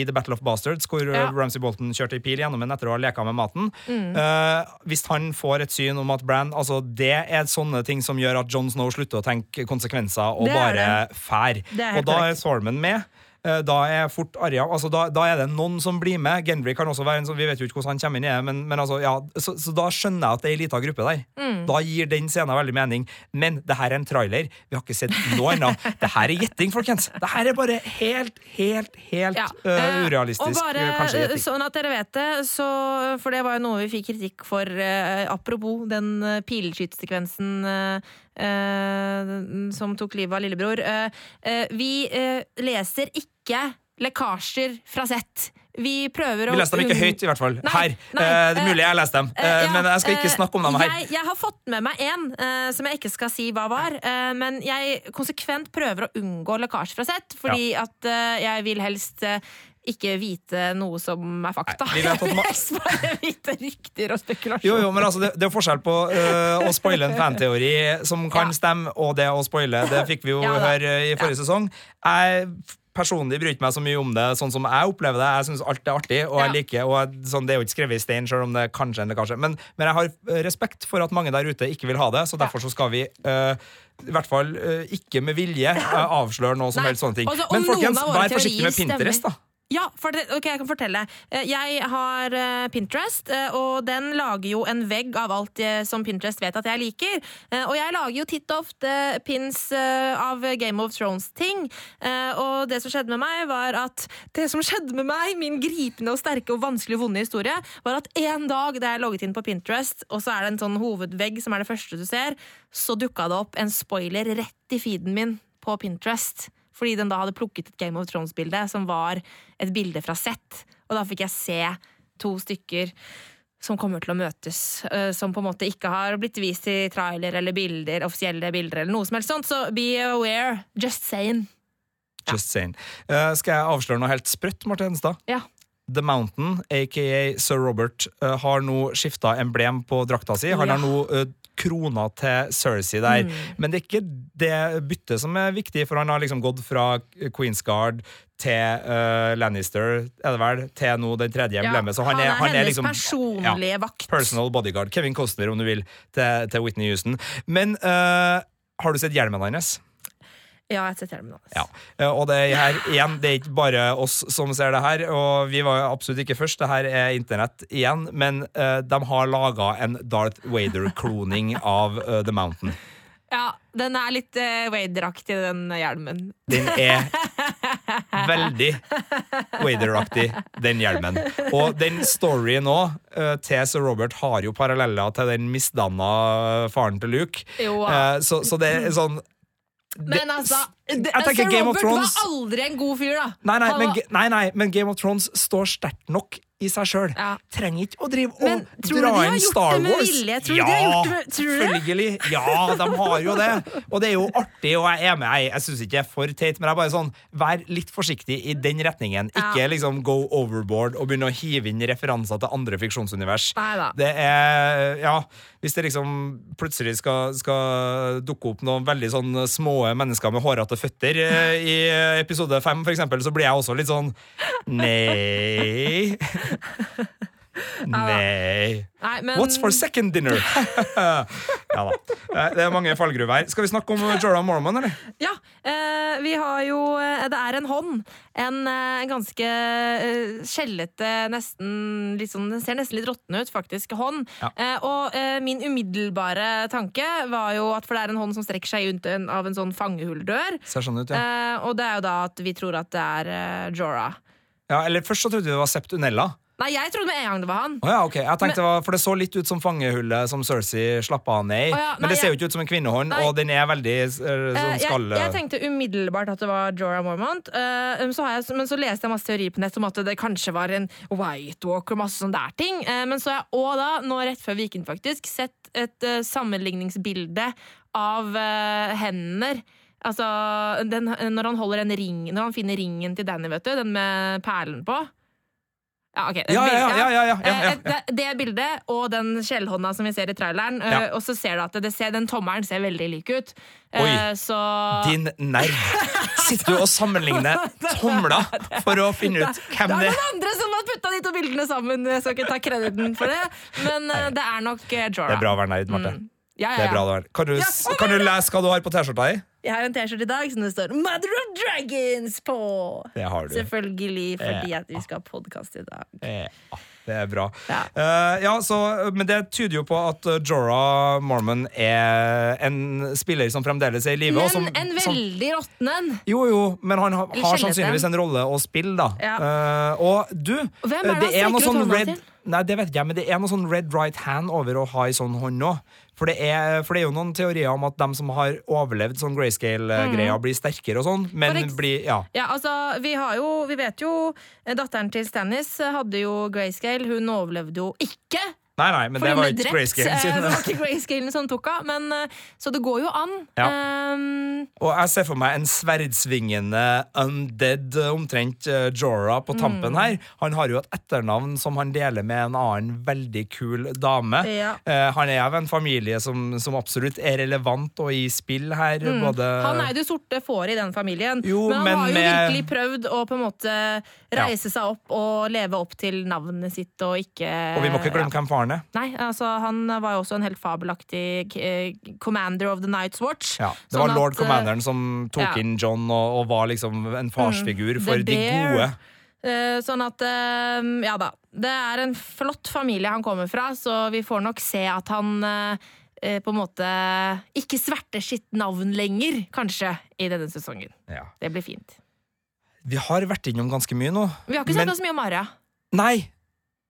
i The Battle of Bastards, hvor Mm. Ja. Mm. Ramsay Bolton kjørte i pil gjennom en etter å ha leka med maten. Eh, hvis han får et syn om at Bran altså Det er sånne ting som gjør at Jon Snow slutter å tenke konsekvenser og bare fær. Og da er Sorman med. Eh, Da er fort Arja altså da, da er det noen som blir med. Gendry kan også være en sånn, Vi vet jo ikke hvordan han kommer inn i men, men altså, ja, så, så da skjønner jeg at det er ei lita gruppe der. Mm. Da gir den scenen veldig mening. Men det her er en trailer. Vi har ikke sett noe annet. Det her er gjetting, folkens. Det her er bare helt, helt, helt Ja. Eh, urealistisk. Og bare, kanskje gjetting. sånn at dere vet det, så, for det var jo noe vi fikk kritikk for, uh, apropos den uh, pileskytsekvensen uh, som tok livet av lillebror. Vi leser ikke lekkasjer fra sett. Vi prøver å Vi leste dem ikke høyt, i hvert fall. Nei, her. nei, uh, det er eh, mulig jeg har lest dem, eh, ja, men jeg skal ikke snakke om dem her. Jeg, jeg har fått med meg en uh, som jeg ikke skal si hva var. men jeg konsekvent prøver å unngå lekkasje fra sett, fordi at eh, jeg vil helst ikke vite noe som er fakta. Nei, vi vet at bare vite rykter og spekulasjon. Jo, jo, men altså, det, det er forskjell på uh, å spoile en fanteori som kan Ja. stemme, og det å spoile. Det fikk vi jo Ja høre i forrige sesong. Jeg personlig bryr ikke meg så mye om det sånn som jeg opplever det. Jeg syns alt er artig, og jeg liker og jeg, sånn, Det er jo ikke skrevet i stein, selv om det kanskje en lekkasje. Men, men jeg har øh, respekt for at mange der ute ikke vil ha det, så derfor så skal vi øh, i hvert fall øh, ikke med vilje avsløre noe som helst sånne ting. Altså, Men folkens, vær forsiktig med Pinterest, Pinterest, da. Ja, for det, ok, jeg kan fortelle. Eh, Jeg har eh, Pinterest, eh, og den lager jo en vegg av alt som Pinterest vet at jeg liker. Og jeg lager jo titt og ofte pins av Game of Thrones-ting. Og det som skjedde med meg, var at Det som skjedde med meg, min gripende og sterke og vanskelig vonde historie, var at en dag da jeg logget inn på Pinterest, og så er det en sånn hovedvegg som er det første du ser, så dukka det opp en spoiler rett i feeden min på Pinterest. Fordi den da hadde plukket et Game of Thrones-bilde som var et bilde fra sett. Og da fikk jeg se to stykker som kommer til å møtes, eh, som på en måte ikke har blitt vist i trailer eller bilder, offisielle bilder eller noe som helst sånt. Så be aware. Just saying. Just saying. Uh, skal jeg avsløre noe helt sprøtt, Marte Henstad? Ja. The Mountain, aka Sir Robert, eh, har nå skifta emblem på drakta si. Han Ja. har nå krona til Cersei der. Mm. Men det er ikke det byttet som er viktig, for han har liksom gått fra Queens Guard til uh, Lannister, er det vel, til nå den tredje emblemet. Så han er, han er hennes liksom personlige vakt. personal bodyguard. Kevin Costner, om du vil, til, til Whitney Houston. Men uh, har du sett hjelmen hans? Ja, jeg sett hjelmen hans. Ja. Eh, Og det her, igjen, det er ikke bare oss som ser det her, og vi var absolutt ikke først. Det her er internett igjen, men uh, de har laga en Darth Vader-kloning av uh, The Mountain. Ja, den er litt uh, Wader-aktig, den hjelmen. Den er veldig Wader-aktig, den hjelmen. Og den storyen òg, til Sir Robert, har jo paralleller til den misdanna faren til Luke. Jo, Eh, så, så det er sånn Men altså, det, jeg Sir Robert Thrones- var aldri en god fyr, da. Nei, nei, men, nei, nei, men Game of Thrones står sterkt nok i seg sjøl. Ja. Trenger ikke å drive Men og dra inn Star Wars. Tror ja, de har gjort det med- det? selvfølgelig. Ja, de har jo det. Og det er jo artig, og jeg er med. Jeg, jeg syns ikke det er for teit, men jeg er bare sånn, vær litt forsiktig i den retningen. Ikke Ja. liksom go overboard og begynne å hive inn referanser til andre fiksjonsunivers. Neida. Det er Ja, hvis det liksom plutselig skal, skal dukke opp noen veldig sånn små mennesker med hårete føtter eh, i episode fem, for eksempel, så blir jeg også litt sånn Nei. Nei. Nei, men, What's for second dinner? ja da. Eh, Det er mange fallgruver her. Skal vi snakke om Jordan Mormon, eller? Ja, eh, vi har jo eh, Det er en hånd. En eh, ganske eh, skjellete, nesten litt sånn Den ser nesten litt råtten ut, faktisk. Hånd. Ja. Eh, og eh, min umiddelbare tanke var jo at for det er en hånd som strekker seg ut av en sånn fangehulldør. Ser sånn ut, ja. Eh, og det er jo da at vi tror at det er eh, Jorah. Ja. Eller først så trodde vi det var Septunella. Nei, jeg trodde med en gang det var han. Oh, ja, ok. Jeg tenkte det var, For det så litt ut som fangehullet som Cersei slappa ned i. Oh, ja, men nei, det ser jo ikke ut som en kvinnehånd, Nei. og den er veldig eh, Eh, sånn jeg, skall... jeg tenkte umiddelbart at det var Jorah Mormont, uh, så har jeg, men så leste jeg masse teorier på nett om at det kanskje var en White Walker og masse sånne der ting. Uh, men så har jeg òg da, nå rett før Viken faktisk, sett et eh, sammenligningsbilde av eh, hender. Altså, den, når han ring Når han finner ringen til Danny, vet du, den med perlen på. Ja, ok. Ja, bilde, ja, ja, ja, ja, ja, ja. Eh, Det, det bildet og den skjellhånda som vi ser i traileren, eh, og så ser du at det ser, den tommelen ser veldig lik ut. Oi. Eh, Så Din nerd. Sitter du og sammenligner tomler for å finne ut hvem det det er er? noen andre som har putta de to bildene sammen. Jeg skal ikke ta krediten for det, men det er nok Jorah. Det er bra å være nerd, Marte. Mm. Ja, ja, Det er bra å være. Kan, du, kan du lese hva du har på T-skjorta di? Jeg har en T-skjorte i dag som det står 'Mother of Dragons' på. Det har du. Selvfølgelig fordi at vi skal ha podkast i dag. Ja, det er bra. Ja. Uh, ja, så, men det tyder jo på at Jorah Mormon er en spiller som fremdeles er i live. Men som- en veldig råtten en. Jo, jo, men han har, har sannsynligvis en rolle å spille, da. Ja. Uh, og du, hvem er det det er noe sånn red til? Nei, det vet ikke jeg, men det er noe sånn red right hand over å ha i sånn hånd nå. For det, for det er jo noen teorier om at de som har overlevd sånn grayscale-greia, blir sterkere og sånn, men. Blir Ja. Ja, altså, vi har jo Vi vet jo eh, Datteren til Stannis hadde jo grayscale. Hun overlevde jo ikke. Nei, nei, men For det var ikke drept. grayscale eh, sin. Det var ikke grayscalen som tok av. Men, eh, så det går jo an. Ja. Um, Og jeg ser for meg en sverdsvingende undead, omtrent eh, Jorah på tampen Mm. her. Han har jo et etternavn som han deler med en annen veldig kul dame. Ja. Eh, han er av en familie som, som absolutt er relevant og i spill her. Både Mm. han er jo det sorte fåret i den familien. Jo, men han men har jo med- virkelig prøvd å på en måte reise seg opp og leve opp til navnet sitt og ikke Og vi må ikke glemme hvem faren er. Nei, altså Han var jo også en helt fabelaktig eh, commander of the Night's Watch. Ja, det Sånn var lord at, eh, commanderen som tok ja. Mm, inn John og, og var liksom en farsfigur for de gode. Eh, sånn at Ja da. Det er en flott familie han kommer fra, så vi får nok se at han på en måte ikke sverter sitt navn lenger, kanskje, i denne sesongen. Ja. Det blir fint. Vi har vært innom ganske mye nå. Vi har ikke Men- snakka så mye om Arya. Nei!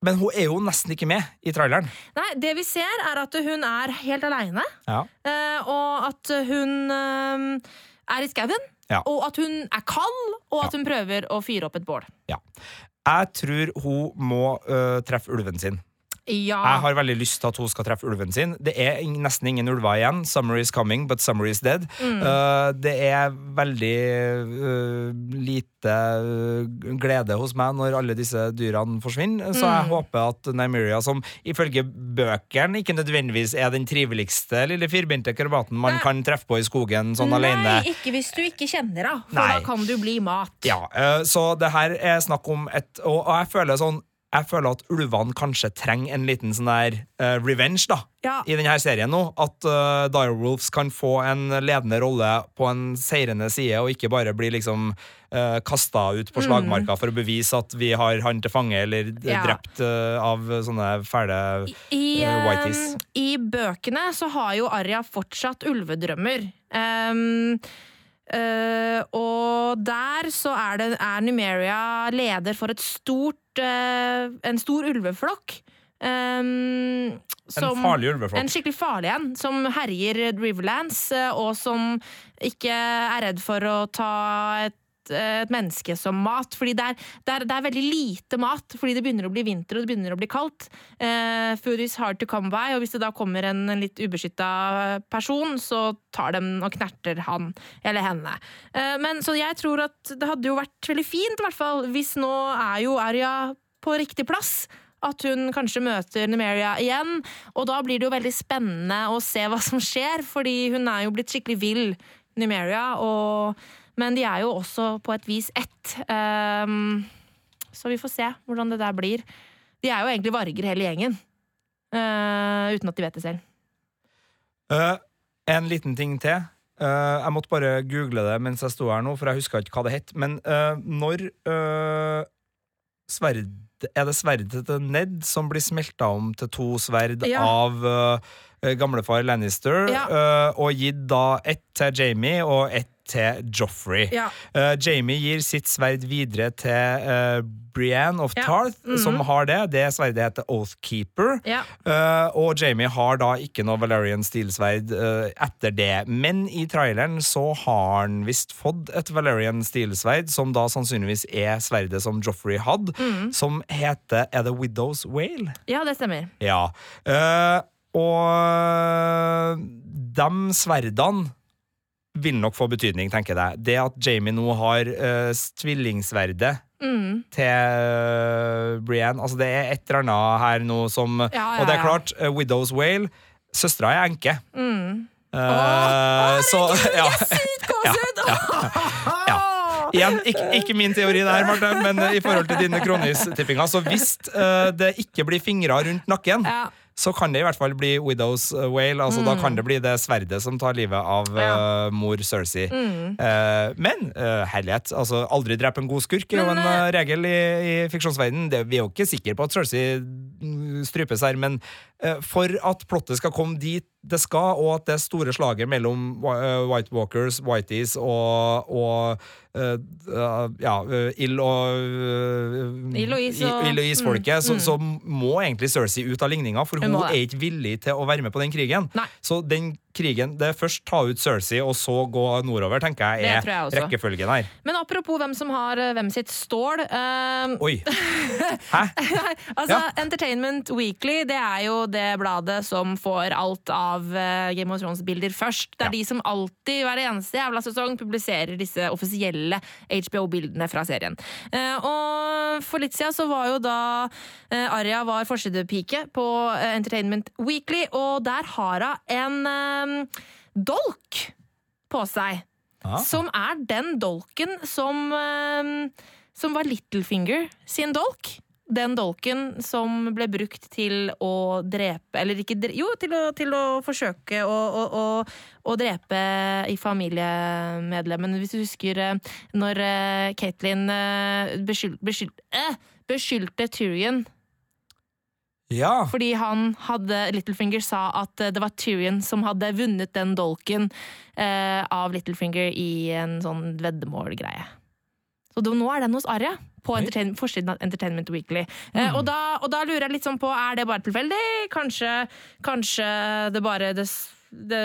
Men hun er jo nesten ikke med i traileren. Nei, Det vi ser, er at hun er helt aleine, Ja. eh, og at hun eh, er i skauen. Ja. Og at hun er kald, og at Ja. hun prøver å fyre opp et bål. Jeg tror hun må uh, treffe ulven sin. Ja. Jeg har veldig lyst til at hun skal treffe ulven sin. Det er nesten ingen ulver igjen. Summer is coming, but summer is dead. Mm. Uh, det er veldig uh, lite uh, glede hos meg når alle disse dyrene forsvinner. Så jeg Mm. håper at Nymeria, som ifølge bøkene ikke nødvendigvis er den triveligste lille firbente krabaten man Nei. kan treffe på i skogen sånn alene Nei, ikke hvis du ikke kjenner henne, for Nei. da kan du bli mat. Ja, uh, så det her er snakk om et Og, og jeg føler sånn jeg føler at ulvene kanskje trenger en liten sånn der uh, revenge da, Ja. i denne serien nå. At uh, Direwolves kan få en ledende rolle på en seirende side, og ikke bare bli liksom uh, kasta ut på slagmarka for å bevise at vi har han til fange, eller eh, Ja. drept uh, av sånne fæle I, Eh, eh, whiteys. I bøkene så har jo Arya fortsatt ulvedrømmer. Ehm, eh, og der så er, det, er Numeria leder for et stort uh, En stor ulveflokk. Um, som- farlig ulveflokk. En skikkelig farlig en, som herjer Riverlands, eh, og som ikke er redd for å ta et et menneske som mat. Fordi det er, det, er, det er veldig lite mat, fordi det begynner å bli vinter og det begynner å bli kaldt. Eh, food is hard to come by, og hvis det da kommer en, en litt ubeskytta person, så tar dem og knerter han eller henne. Eh, men Så jeg tror at det hadde jo vært veldig fint, i hvert fall, hvis nå er jo Arja på riktig plass. At hun kanskje møter Nemeria igjen. Og da blir det jo veldig spennende å se hva som skjer, fordi hun er jo blitt skikkelig vill, Nemeria. Og, men de er jo også på et vis ett. Um, så vi får se hvordan det der blir. De er jo egentlig varger hele gjengen. Uh, uten at de vet det selv. Uh, en liten ting til. Uh, jeg måtte bare google det mens jeg sto her nå, for jeg huska ikke hva det het. Men når sverd Er det sverdet til Ned som blir smelta om til to sverd Ja. av gamlefar Lannister, Ja. og gitt da ett til Jamie og ett til Joffrey. Ja. Uh, Jamie gir sitt sverd videre til uh, Brienne of Ja. Tarth, Mhm. som har det. Det sverdet heter Oathkeeper. Ja. Uh, og Jamie har da ikke noe Valerian stilsverd eh, etter det. Men i traileren så har han visst fått et Valerian stilsverd, som da sannsynligvis er sverdet som Joffrey hadde, Mm. som heter Er det Widow's Whale? ja, det stemmer. Ja. Eh, og de sverdene vil nok få betydning, tenker jeg. Det at Jamie nå har uh, tvillingsverdet Mm. til uh, Brienne Altså, det er et eller annet her nå som Ja, ja, Og det er ja. klart, uh, Widow's Whale Søstera er enke. Mm. Eh, så ja. Gåsehud! Igjen, ikke, ikke min teori der, Marte, men uh, i forhold til dine kronis-tippinger. Så hvis uh, det ikke blir fingra rundt nakken, Ja. Så kan det i hvert fall bli Widow's uh, Whale. Altså, Da kan det bli det sverdet som tar livet av uh, mor Cersei. Mm. Uh, men uh, herlighet. Altså, aldri drep en god skurk er jo en uh, regel i, i fiksjonsverdenen. Vi er jo ikke sikre på at Cersei mm, strupes her, men for at plottet skal komme dit det skal, og at det store slaget mellom uh, White Walkers, Whiteys og, og uh, ja, ill Ild og uh, Ild og is-folket, og- Mm, så, mm. så må egentlig Cersei ut av ligninga, for Hun hun er ikke villig til å være med på den krigen. Nei. Så den krigen, det er først ta ut Cersei, og så gå nordover, tenker jeg er jeg rekkefølgen her. Men apropos hvem som har eh, hvem sitt stål. eh, Oi! Hæ? altså, Ja. Entertainment Weekly det er jo det bladet som får alt av eh, Game of Thrones-bilder først. Det er Ja. de som alltid hver eneste jævla sesong publiserer disse offisielle HBO-bildene fra serien. Eh, og for litt siden så var jo da Aria Arya var forsidepike på eh, Entertainment Weekly, og der har hun en eh, dolk på seg. Ah. Som er den dolken som, eh, som var Littlefinger sin dolk. Den dolken som ble brukt til å drepe Eller ikke drepe Jo, til å, til å forsøke å, å, å, å drepe i familiemedlemmen. Hvis du husker eh, når Katelyn Caitlyn eh, beskyld, beskyld, eh, beskyldte Tyrion Ja. fordi han hadde Littlefinger sa at eh, det var Tyrion som hadde vunnet den dolken eh, av Littlefinger i en sånn veddemålgreie. Så nå er den hos Arya, på entertain, forsiden av Entertainment Weekly. Eh, og, da, og da lurer jeg litt sånn på, er det bare tilfeldig? Kanskje, kanskje det bare det, det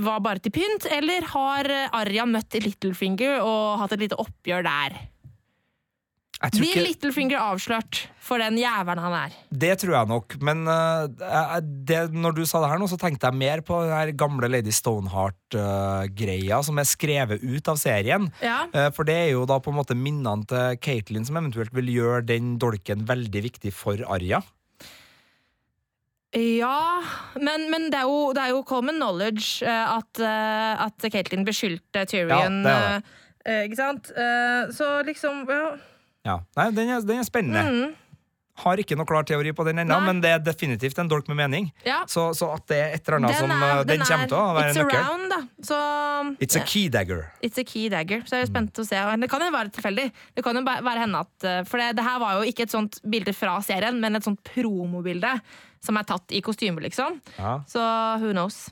var bare til pynt? Eller har Arja møtt Littlefinger og hatt et lite oppgjør der? Blir ikke, Littlefinger avslørt for den jævelen han er? det tror jeg nok, men uh, det, når du sa det her nå, så tenkte jeg mer på den gamle Lady Stoneheart-greia som er skrevet ut av serien. Ja. Uh, For det er jo da på en måte minnene til Caitlyn som eventuelt vil gjøre den dolken veldig viktig for Arya. Ja, men, men det, er jo, det er jo common knowledge eh, at, uh, at Caitlyn beskyldte Tyrion. Ja, det er eh, ikke sant? Eh, så liksom ja. Ja, Nei, den er, den er spennende. Mm. Har ikke noe klar teori på den ennå, men det er definitivt en dolk med mening. Ja. Så, så at det er et eller annet som eh, Den, kommer til å være It's nøkkel. around, da. Så It's a key dagger. It's a key dagger. Så jeg er spent å se. Det kan jo være tilfeldig. Det kan jo være henne at eh, For det, det her var jo ikke et sånt bilde fra serien, men et sånt promobilde som er tatt i kostyme, liksom. Ja. Så who knows.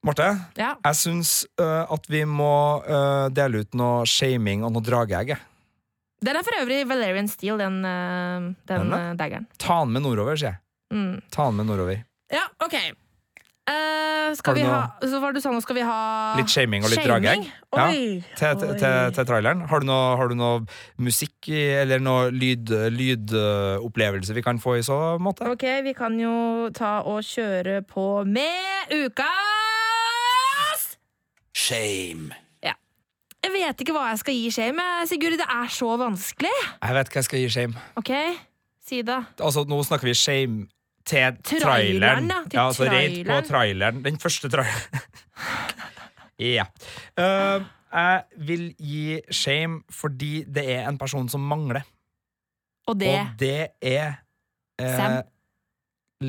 Marte, Ja. jeg syns uh, at vi må uh, dele ut noe shaming og noe drageegg. Den er for øvrig Valerian Steel, den, eh, den Den, eh, daggeren. Ta den med nordover, sier jeg. Mm. Ta den med nordover. Ja, OK. Uh, skal vi noe- ha Så var det sa nå skal vi ha Litt shaming og litt Shaming? Ja, til, til, til, til traileren. Har du noe, har du noe musikk eller noe lyd, lydopplevelse vi kan få i så måte? Ok, vi kan jo ta og kjøre på med ukas Shame. Ja. Jeg vet ikke hva jeg skal gi shame. Sigurd, det er så vanskelig. Jeg vet hva jeg skal gi shame. Ok, si det. Altså, nå snakker vi shame til Traileren, traileren. ja, til altså rate på traileren. traileren. Den første traileren. ja. Uh, jeg vil gi shame fordi det er en person som mangler, Og det og det er uh, Sam?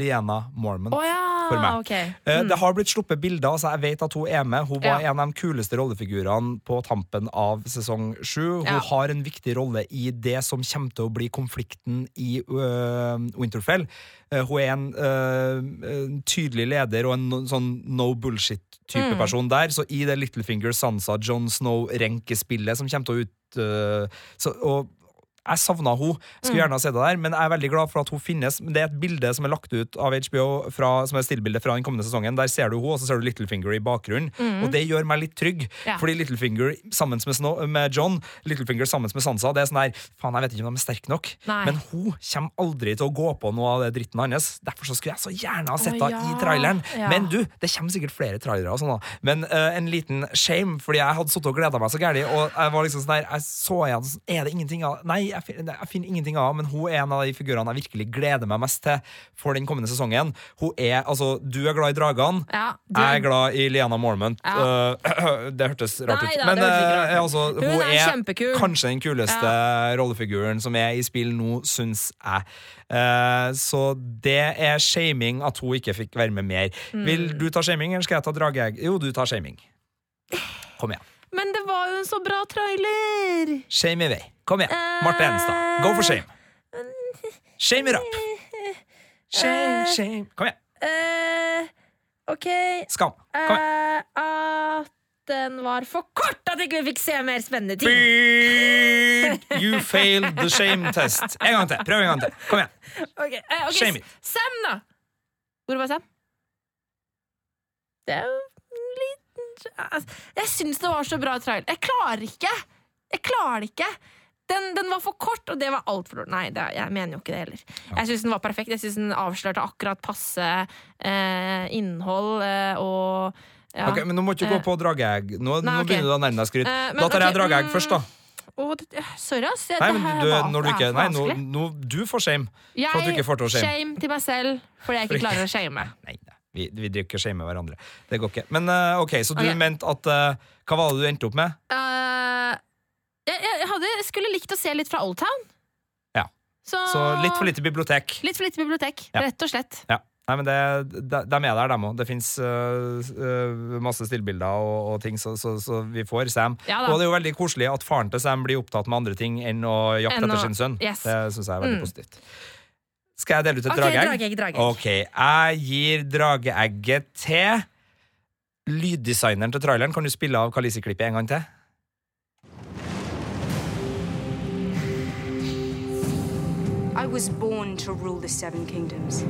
Liana Mormon. Oh, ja! For meg. ok. Eh, Mm. Det har blitt sluppet bilder, Altså jeg vet at hun er med. Hun var Ja. en av de kuleste rollefigurene på tampen av sesong sju. Hun Ja. har en viktig rolle i det som kommer til å bli konflikten i uh, Winterfell. Uh, hun er en, uh, tydelig leder og en no- sånn no bullshit-type Mm. person der. Så i det Littlefinger, Sansa, John Snow-renkespillet som kommer til å ut så, og jeg savna henne. Skulle Mm. gjerne ha sett det der, men jeg er veldig glad for at hun finnes. Det er et bilde som er lagt ut av HBO, fra, som er stillbilde fra den kommende sesongen. Der ser du henne, og så ser du Littlefinger i bakgrunnen. Og det gjør meg litt trygg, Mm. Ja. fordi Littlefinger sammen med, Snow, med John, Littlefinger sammen med Sansa, det er sånn der Faen, jeg vet ikke om de er sterke nok. Nei. Men hun kommer aldri til å gå på noe av det dritten hans. Derfor så skulle jeg så gjerne ha sett henne oh, ja. i traileren. Ja. Men du, det kommer sikkert flere trailere og sånn, da. Men uh, en liten shame, fordi jeg hadde sittet og gleda meg så gæli, og jeg var liksom sånn der Jeg så igjen Er det ingenting av Nei, jeg, finner, jeg finner ingenting av men hun er en av de figurene jeg virkelig gleder meg mest til for den kommende sesongen. Hun er, altså, Du er glad i dragene. Ja, du- Jeg er glad i Liana Mormont. Ja. Uh, det hørtes rart Nei ut. Men eh, rart altså, Hun hun, er kjempekul. kanskje den kuleste rollefiguren som er i spill nå, syns jeg. Uh, så det er shaming at hun ikke fikk være med mer. Mm. Vil du ta shaming, eller skal jeg ta drageegg? Jo, du tar shaming. Kom igjen. Men det var jo en så bra trailer! Shame vei. Kom igjen. Marte Enstad. Go for shame. Shame it up. Shame, shame. Kom igjen. Eh, OK Skam. Kom igjen. Uh, At den var for kort! At ikke vi fikk se mer spennende ting! Beep. You failed the shame test. En gang til. Prøv en gang til. Kom igjen. Okay. Uh, okay. Shame it. Sam, da! Hvor var Sam? Det er jo Jeg syns det var så bra trailer. Jeg klarer ikke! Jeg klarer det ikke! Den, den var for kort, og det var altfor. Nei, det, jeg mener jo ikke det heller. Jeg syns den var perfekt. Jeg syns den avslørte akkurat passe eh, innhold eh, og ja. Ok, men nå må du ikke gå på drageegg. Nå, Nei, nå okay. begynner du å nærme deg skryt. Uh, men Da tar jeg ok, drageegg mm, først, da. Oh, det, sorry, ass. Nei, det men du, var- når du ikke Nei, nå, nå, du får shame. for at du ikke får til å shame. shame til meg selv fordi jeg ikke klarer å shame. Nei, nei. Vi, vi driver ikke og shamer hverandre. Det går ikke. Men uh, ok, så du okay. mente at uh, Hva var det du endte opp med? Uh, jeg, jeg, hadde, jeg skulle likt å se litt fra Old Town. Ja. Så, Så litt for lite bibliotek. Litt for lite bibliotek, Ja. rett og slett. Ja. Nei, men det, de, de er der, dem òg. Det fins masse stillbilder og, og ting, så, så, så vi får Sam. Ja og det er jo veldig koselig at faren til Sam blir opptatt med andre ting enn å jakte etter sin sønn. yes. Det syns jeg er veldig Mm. positivt. Skal jeg dele ut et Ok, drageegg? drageegg, drageegg. Ok, jeg gir drageegget til lyddesigneren til traileren. Kan du spille av Kalisi-klippet en gang til? I was born to rule the Seven Kingdoms.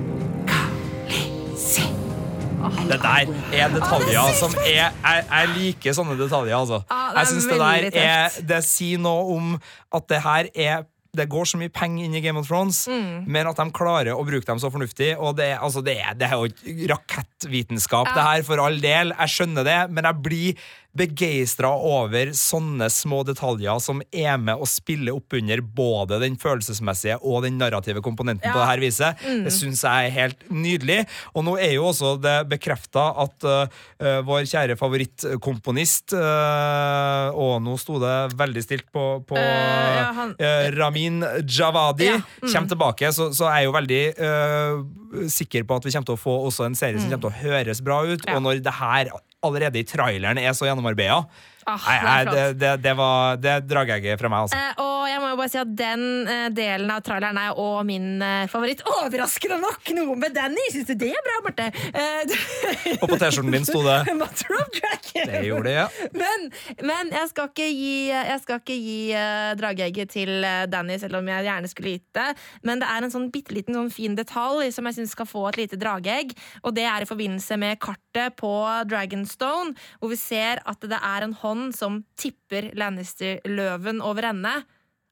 Det der er detaljer som er Jeg, jeg liker sånne detaljer, altså. Jeg synes det der er. Det sier noe om at det her er det går så mye penger inn i Game of Thrones, Mm. men at de klarer å bruke dem så fornuftig. Og det, altså det, det er jo rakettvitenskap, Ja. det her, for all del. Jeg skjønner det, men jeg blir begeistra over sånne små detaljer som er med å spille opp under både den følelsesmessige og den narrative komponenten på Ja. det her viset. Det syns jeg er helt nydelig. Og nå er jo også det bekrefta at uh, vår kjære favorittkomponist uh, Og nå sto det veldig stilt på, på uh, ja, uh, Ramin Javadi Ja, mm. kommer tilbake, så, så er jeg jo veldig sikker på at vi kommer til å få også en serie som kommer til å høres bra ut. Mm. Og når det her allerede i traileren er så gjennomarbeida Ah, Nei, det nei, det, det, det var Det drar jeg fra meg, altså. Eh, og jeg må jo bare si at den eh, delen av traileren er også min eh, favoritt. Overraskende nok! Noe med Danny! Syns du det er bra, Marte? Eh, Og på T-skjorten din sto det Matter of Dragon! Det gjorde det, ja. Men, men jeg skal ikke gi, jeg skal ikke gi uh, drageegget til eh, Danny, selv om jeg gjerne skulle gitt det. Men det er en sånn bitte liten sånn fin detalj som jeg syns skal få et lite drageegg. Og det er i forbindelse med kartet på Dragonstone, hvor vi ser at det er en hånd som tipper Lannister-løven over ende.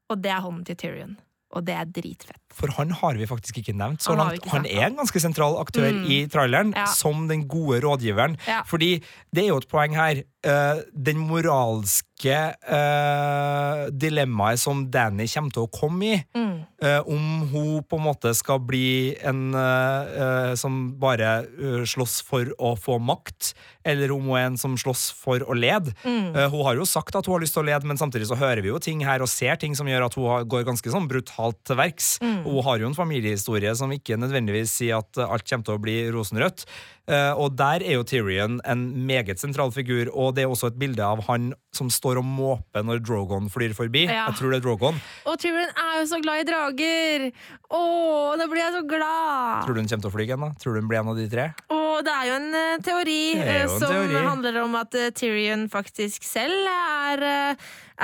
Og det er hånden til Tyrion. Og det er dritfett. For han har vi faktisk ikke nevnt så Han langt. Han er en ganske sentral aktør Mm. i traileren, Ja. som den gode rådgiveren. Ja. Fordi det er jo et poeng her. eh, den moralske eh, dilemmaet som Danny kommer til å komme i, Mm. uh, om hun på en måte skal bli en uh, som bare slåss for å få makt, eller om hun er en som slåss for å lede. Mm. Hun har jo sagt at hun har lyst til å lede, men samtidig så hører vi jo ting her og ser ting som gjør at hun går ganske sånn brutalt til verks. Mm. Hun har jo en familiehistorie som ikke nødvendigvis sier at alt kommer til å bli rosenrødt. Eh, og der er jo Tyrion en meget sentral figur, og det er også et bilde av han som står og måper når Drogon flyr forbi. Ja. Jeg tror det er Drogon. Og Tyrion er jo så glad i drager! Å, da blir jeg så glad! Tror du hun kommer til å fly igjen? da? Tror du hun blir en av de tre? Og det er jo en eh, teori, jo eh, en som teori. handler om at Tyrion faktisk selv er,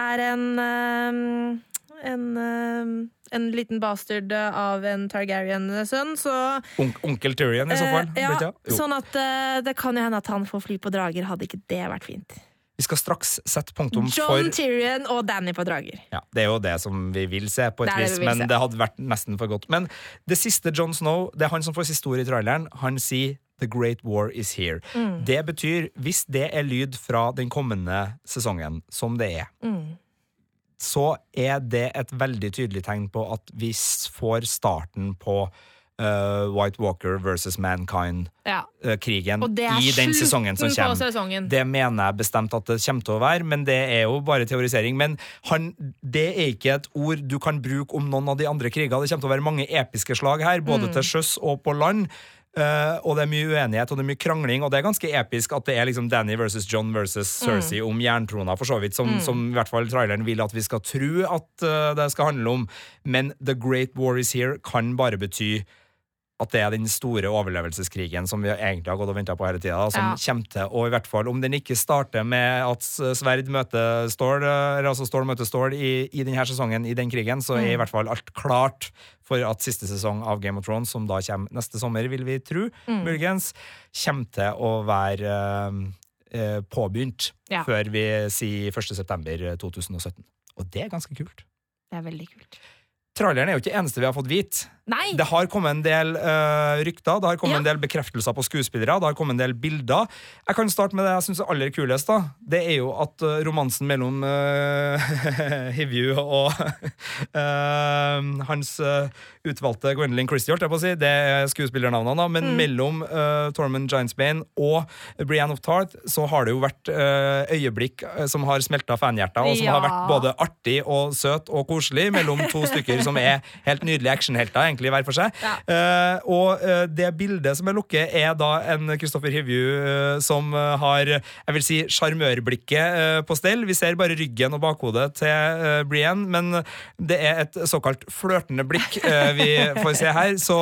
er en en, eh, en liten bastard av en Targaryen-sønn, så On onkel Tyrion, i så fall. eh, ja, Sånn at eh, det kan jo hende at han får fly på drager. Hadde ikke det vært fint? Vi skal straks sette punktum John for Tyrion og Danny på drager. Ja, Det er jo det som vi vil se, på et Det det vis, vi men se. det hadde vært nesten for godt. Men det siste John Snow, det er han som får siste ord i traileren. Han sier The Great War is here. Mm. Det betyr, hvis det er lyd fra den kommende sesongen, som det er, Mm. Så er det et veldig tydelig tegn på at vi får starten på uh, White Walker versus Mankind-krigen Ja. Er i den sesongen som kommer. sesongen. Det mener jeg bestemt at det kommer til å være, men det er jo bare teorisering. Men han, det er ikke et ord du kan bruke om noen av de andre krigene. Det kommer til å være mange episke slag her, både til sjøs og på land. Eh, og det er mye uenighet og det er mye krangling, og det er ganske episk at det er liksom Danny versus John versus Cersei om jerntrona, for så vidt, som, som i hvert fall traileren vil at vi skal tro at uh, det skal handle om. Men The Great War is here kan bare bety at det er den store overlevelseskrigen som vi egentlig har gått og venta på hele tida. Som Ja. kommer til, og i hvert fall om den ikke starter med at sverd møter stål, eh, eller altså stål møter stål i, i denne sesongen, i den krigen, så er i hvert fall alt klart for at siste sesong av Game of Thrones, som da kommer neste sommer, vil vi tro, muligens, kommer til å være eh, eh, påbegynt Ja. før vi sier 1. september 2017. Og det er ganske kult. Det er veldig kult. Tralleren er jo ikke det eneste vi har fått vite. Nei! Det har kommet en del uh, rykter, det har kommet Ja. en del bekreftelser på skuespillere, det har kommet en del bilder. Jeg kan starte med det jeg syns er aller kulest. da. Det er jo at eh, romansen mellom uh, Hivju og uh, hans utvalgte Gwendolyn Christie, holdt jeg på å si, det er skuespillernavnene, da, Mm. men mellom uh, Tormund Giantsbane og Brienne of Tarth så har det jo vært øyeblikk som har smelta fanhjerter, og som har vært både artig og søt og koselig mellom to stykker som er helt nydelige actionhelter, egentlig hver for seg. Ja. Uh, og uh, det bildet som er lukket, er da en Kristoffer Hivju eh, som har, jeg vil si, sjarmørblikket på stell. Vi ser bare ryggen og bakhodet til Brienne, men det er et såkalt flørtende blikk vi får se her. Så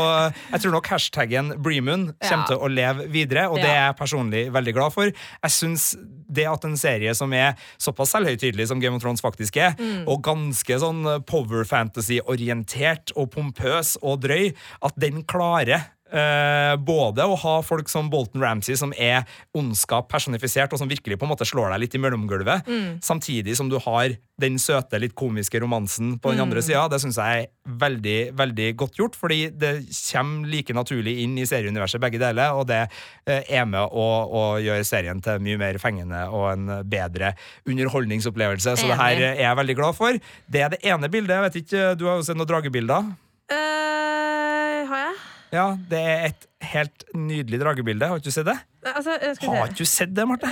jeg tror nok hashtaggen Bremoon kommer Ja. til å leve videre, og det er jeg personlig veldig glad for. Jeg syns det at en serie som er såpass selvhøytidelig som Game of Thrones faktisk er, Mm. og ganske sånn power fantasy-orientert og pompøs og drøy, at den klarer Uh, både å ha folk som Bolton Ramsay, som er ondskap personifisert, og som virkelig på en måte slår deg litt i mellomgulvet, samtidig som du har den søte, litt komiske romansen på den andre sida. Det syns jeg er veldig, veldig godt gjort, fordi det kommer like naturlig inn i serieuniverset, begge deler, og det uh, er med å, å gjøre serien til mye mer fengende og en bedre underholdningsopplevelse. Så det her er jeg veldig glad for. Det er det ene bildet. Jeg vet ikke, Du har jo sett noen dragebilder? Eh, har jeg? Ja, det er et helt nydelig dragebilde. Har ikke du sett det? Altså, skal Har ikke du sett det, Marte?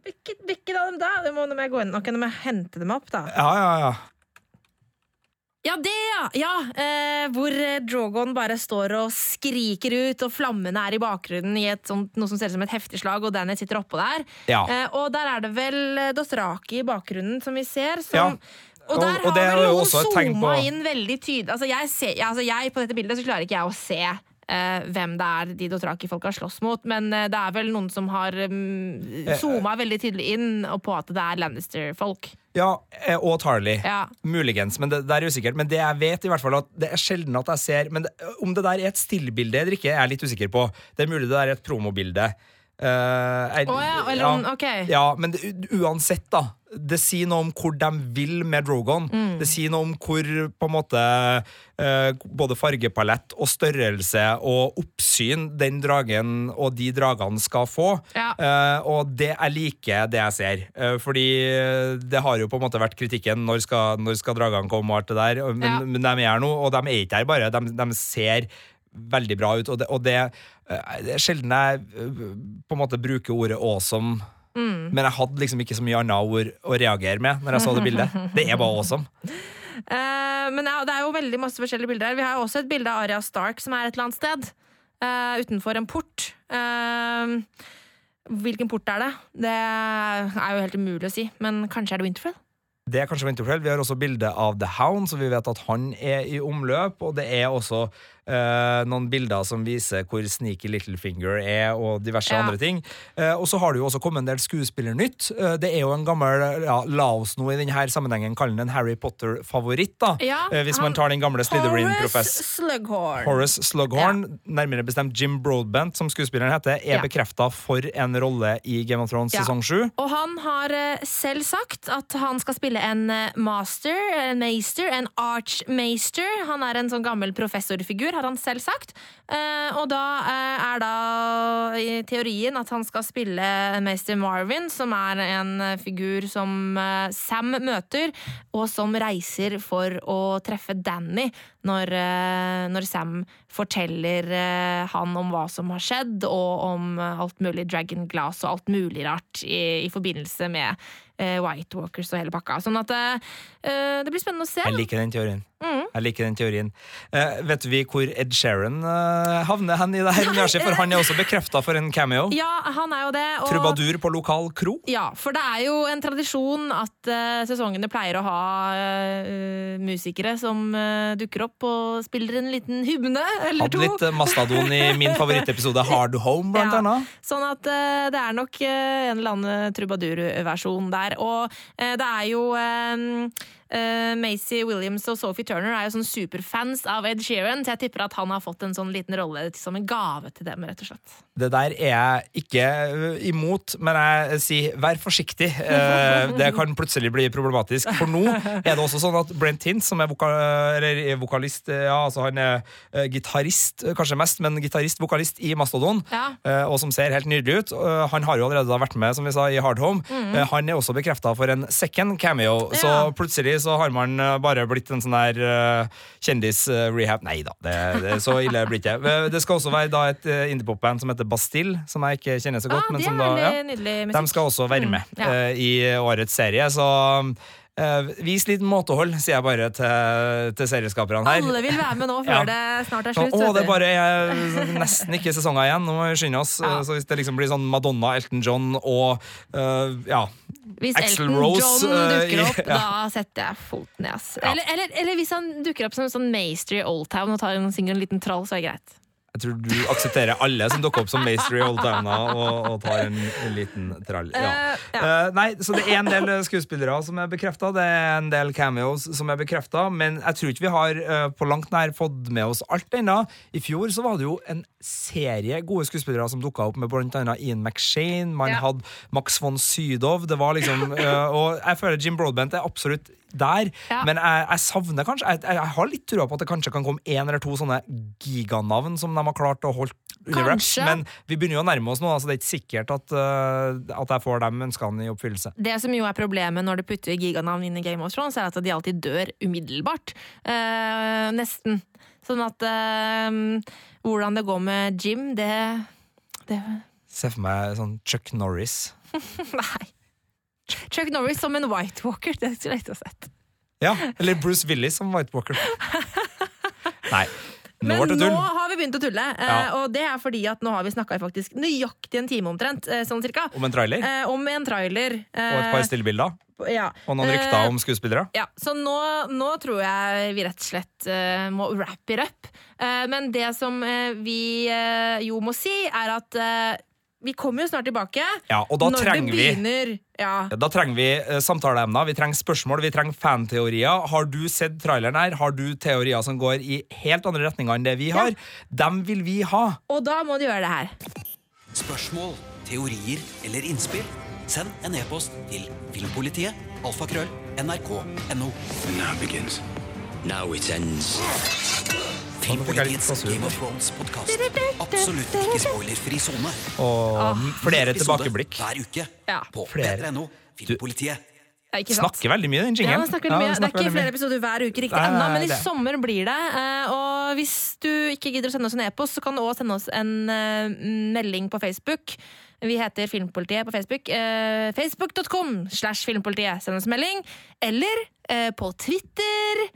Hvilke, hvilke av dem da? Det må, nå må jeg gå inn jeg hente dem opp, da. Ja, ja, ja. Ja, det, ja! ja eh, hvor eh, Drogon bare står og skriker ut, og flammene er i bakgrunnen i et sånt, noe som ser ut som et heftig slag, og Danny sitter oppå der. Ja. Eh, og der er det vel Dostraki Dothraki i bakgrunnen som vi ser. Ja. Og der Og- og har vel noen zooma inn veldig tydelig. Altså jeg, ser, ja, altså jeg På dette bildet så klarer ikke jeg å se uh, hvem det er de Dothraki-folka slåss mot, men uh, det er vel noen som har um, zooma veldig tydelig inn og på at det er Lannister-folk. ja eh, og Tarley. Ja. Muligens, men det, det er usikkert. Men det jeg vet, i hvert fall at det er sjelden at jeg ser Men det, om det der er et stillbilde eller ikke, er jeg litt usikker på. Det er mulig det der er et promobilde. Eh, Å ja, eller ja, okay. Ja, men det, uansett, da. Det sier noe om hvor de vil med Drogon. Mm. Det sier noe om hvor på en måte eh, både fargepalett og størrelse og oppsyn den dragen og de dragene skal få. Ja. Eh, og det jeg liker det jeg ser. Eh, fordi det har jo på en måte vært kritikken når skal, når skal dragene komme og alt det der. Men, men de er her nå, og de er ikke her bare. De, de ser veldig bra ut. Og det, og det, eh, det er sjelden jeg eh, på en måte bruker ordet awesome. Mm. Men jeg hadde liksom ikke så mye annet ord å reagere med når jeg så det bildet. Det er bare awesome. Uh, men det er jo veldig masse forskjellige bilder her. Vi har jo også et bilde av Arya Stark som er et eller annet sted. Uh, utenfor en port. Uh, hvilken port er det? Det er jo helt umulig å si, men kanskje er det Winterfell? Det er kanskje Winterfell. Vi har også bilde av The Hound, så vi vet at han er i omløp. Og det er også eh, noen bilder som viser hvor sneaky Littlefinger er, og diverse Ja. andre ting. Eh, og så har det jo også kommet en del skuespillernytt. Eh, det er jo en gammel ja, La oss nå i denne sammenhengen kalle den en Harry Potter-favoritt, da. Ja, Eh, hvis man tar den gamle Horace Slytherin-profess. Slughorn. Horace Slughorn, nærmere bestemt Jim Broadbent, som skuespilleren heter, er Ja. bekrefta for en rolle i Game of Thrones Ja. sesong sju. Og han har eh, selv sagt at han skal spille en eh, master, en master, en archmaster. Han er en sånn gammel professorfigur, har han selv sagt. Eh, og da eh, er da i teorien at han skal spille meister Marvin, som er en eh, figur som Sam møter, og som reiser for å treffe Danny når, når Sam forteller han om hva som har skjedd, og om alt mulig Dragon Glass og alt mulig rart i, i forbindelse med White Walkers og hele pakka. Sånn at eh, det blir spennende å se. Jeg liker den teorien. Mm. Jeg liker den teorien. Eh, vet vi hvor Ed Sheeran eh, havner hen i det her universet? For han er også bekrefta for en cameo. Ja, han er jo det. Og, Trubadur på lokal kro. Ja, for det er jo en tradisjon at eh, sesongene pleier å ha eh, musikere som eh, dukker opp og spiller en liten hymne eller Hadde to. litt eh, Mastadon i min favorittepisode Hard Home, blant Ja. annet. Sånn at eh, det er nok eh, en eller annen trubadur-versjon der. Og eh, det er jo eh, eh, Macy Williams og Sophie Turner er jo sånn superfans av Ed Sheeran, så jeg tipper at han har fått en sånn liten rolle som en gave til dem, rett og slett. Det der er jeg ikke imot, men jeg sier vær forsiktig. Uh, det kan plutselig bli problematisk. For nå er det også sånn at Brent Hint, som er voka eller er vokalist eh, Ja, altså han er uh, gitarist, eh, kanskje mest, men gitarist-vokalist i Mastodon, Ja. eh, og som ser helt nydelig ut. Eh, Han har jo allerede vært med, som vi sa, i Hard Home. Eh, Han er også bekrefta for en second cameo, så plutselig så har man eh, bare blitt en sånn der uh, kjendis-rehab. Nei da, det, det så ille blir det ikke. Eh, Det skal også være da et indiepopband indiepop-band som heter Bastille, som jeg ikke kjenner så godt. Ah, men som da, ja, de skal også være med Mm, ja. uh, i årets serie, så Uh, vis litt måtehold, sier jeg bare til, til serieskaperne her. Alle vil være med nå før Ja. det snart er slutt. Å, det er bare nesten ikke sesonger igjen. Nå må vi skynde oss. Ja. Så hvis det liksom blir sånn Madonna, Elton John og uh, ja, Hvis Axel Elton Rose, John eh, dukker opp, opp, ja. da setter jeg foten ned. ass. Ja. Eller, eller, eller hvis han dukker opp som en sånn Maester i Oldtown og tar en, synger en liten troll, så er det greit. Jeg tror du aksepterer alle som dukker opp som Mastery Old Downa og, og tar en, en liten trall. Ja. Uh, ja. Uh, nei, så det er en del skuespillere som er bekrefta, det er en del cameos som er bekrefta, men jeg tror ikke vi har uh, på langt nær fått med oss alt ennå. I fjor så var det jo en serie gode skuespillere som dukka opp, med blant annet Ian McShane, man Ja. hadde Max von Sydow, det var liksom Og jeg føler Jim Broadbent er absolutt der, Ja. men jeg, jeg savner kanskje jeg, jeg har litt trua på at det kanskje kan komme én eller to sånne giganavn som de har klart å holde under wraps, men vi begynner jo å nærme oss nå, så det er ikke sikkert at, uh, at jeg får de ønskene i oppfyllelse. Det som jo er problemet når du putter giganavn inn i Game of Thrones, er at de alltid dør umiddelbart. Uh, nesten. Sånn at uh, hvordan det går med Jim, det, det Se for meg sånn Chuck Norris. Nei. Chuck Norris som en White Walker, det skulle jeg ikke ha sett. Ja, eller Bruce Willis som White Walker. Nei, nå Men nå har vi begynt å tulle, eh, Ja. og det er fordi at nå har vi snakka faktisk nøyaktig en time omtrent, eh, sånn cirka, Om en trailer eh, om en trailer. og et par stillbilder. ja. Og noen rykter om skuespillere. Ja, så nå, nå tror jeg vi rett og slett må wrap it up. Men det som vi jo må si, er at vi kommer jo snart tilbake. Ja, og da når trenger det vi begynner. Ja. Da trenger vi eh, samtaleemner, vi trenger spørsmål, vi trenger fanteorier. Har du sett traileren her? Har du teorier som går i helt andre retninger enn det vi har? Dem vil vi ha. Og da må du gjøre det her. Spørsmål, teorier eller innspill? Send en e-post til filmpolitiet alfakrøll nrk.no. Now begins. Now it ends. Game of Thrones-podkast. Absolutt ikke spoilerfri sone. Og flere tilbakeblikk. Hver uke på Flere. p3.no. Filmpolitiet. Ja, ikke sant? Snakker veldig mye, den Ja, jingelen. Ja, snakker det er ikke flere episoder hver uke riktig ennå, men i det- sommer blir det. Eh, Og hvis du ikke gidder å sende oss en e-post, så kan du også sende oss en eh, melding på Facebook. Vi heter Filmpolitiet på Facebook. Eh, Facebook.com slash filmpolitiet. Send oss melding. Eller på Twitter.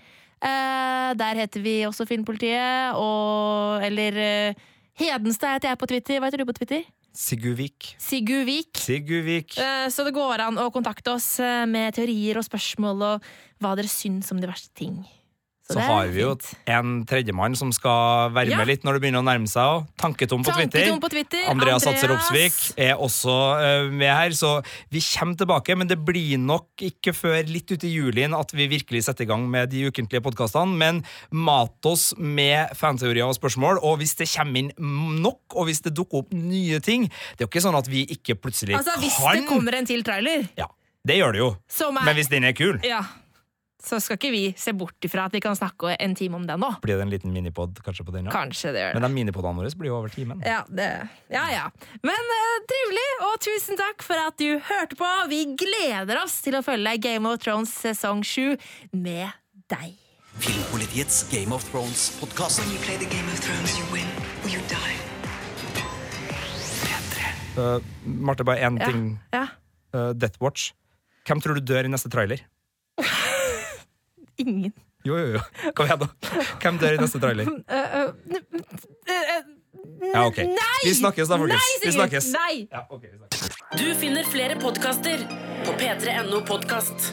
Eh, der heter vi også Filmpolitiet. Og Eller eh, Hedenstad heter jeg på Twitter. Hva heter du på Twitter? Sigurvik. Sigurvik. Sigurvik. Eh, Så det går an å kontakte oss med teorier og spørsmål og hva dere syns om de verste ting. Så er har vi jo en tredjemann som skal være Ja. med litt når det begynner å nærme seg. og Tanketom på Twitter. Tanketom på Twitter. Andreas Satser. Opsvik er også uh, med her, så vi kommer tilbake. Men det blir nok ikke før litt ut i julien at vi virkelig setter i gang med de ukentlige podkastene. Men mat oss med fanteorier og spørsmål, og hvis det kommer inn nok, og hvis det dukker opp nye ting Det er jo ikke sånn at vi ikke plutselig Altså, hvis det kommer en til trailer, Ja, det gjør det jo. som er Men hvis den er kul, Ja. Så skal ikke vi se bort ifra at vi kan snakke en time om det nå. blir det en liten minipod kanskje på den. Ja. Kanskje det gjør det. Men de minipodene våre blir jo over timen. Ja, det, ja, ja. Men uh, trivelig, og tusen takk for at du hørte på. Vi gleder oss til å følge Game of Thrones sesong 7 med deg. Filmpolitiets Game of Thrones-podkast. When you play the Game of Thrones, you win or you die. Uh, Marte, bare én Ja. ting. ja. Uh, Death Watch. Hvem tror du dør i neste trailer? Ingen. Jo, jo, jo. Kom igjen, da. Hvem dør i neste trailer? Eh, eh, Ja, ok. Nei! Vi snakkes da, folkens. Nei, Vi snakkes. Nei! Ja, ok, vi snakkes. Du finner flere podkaster på p3.no podkast.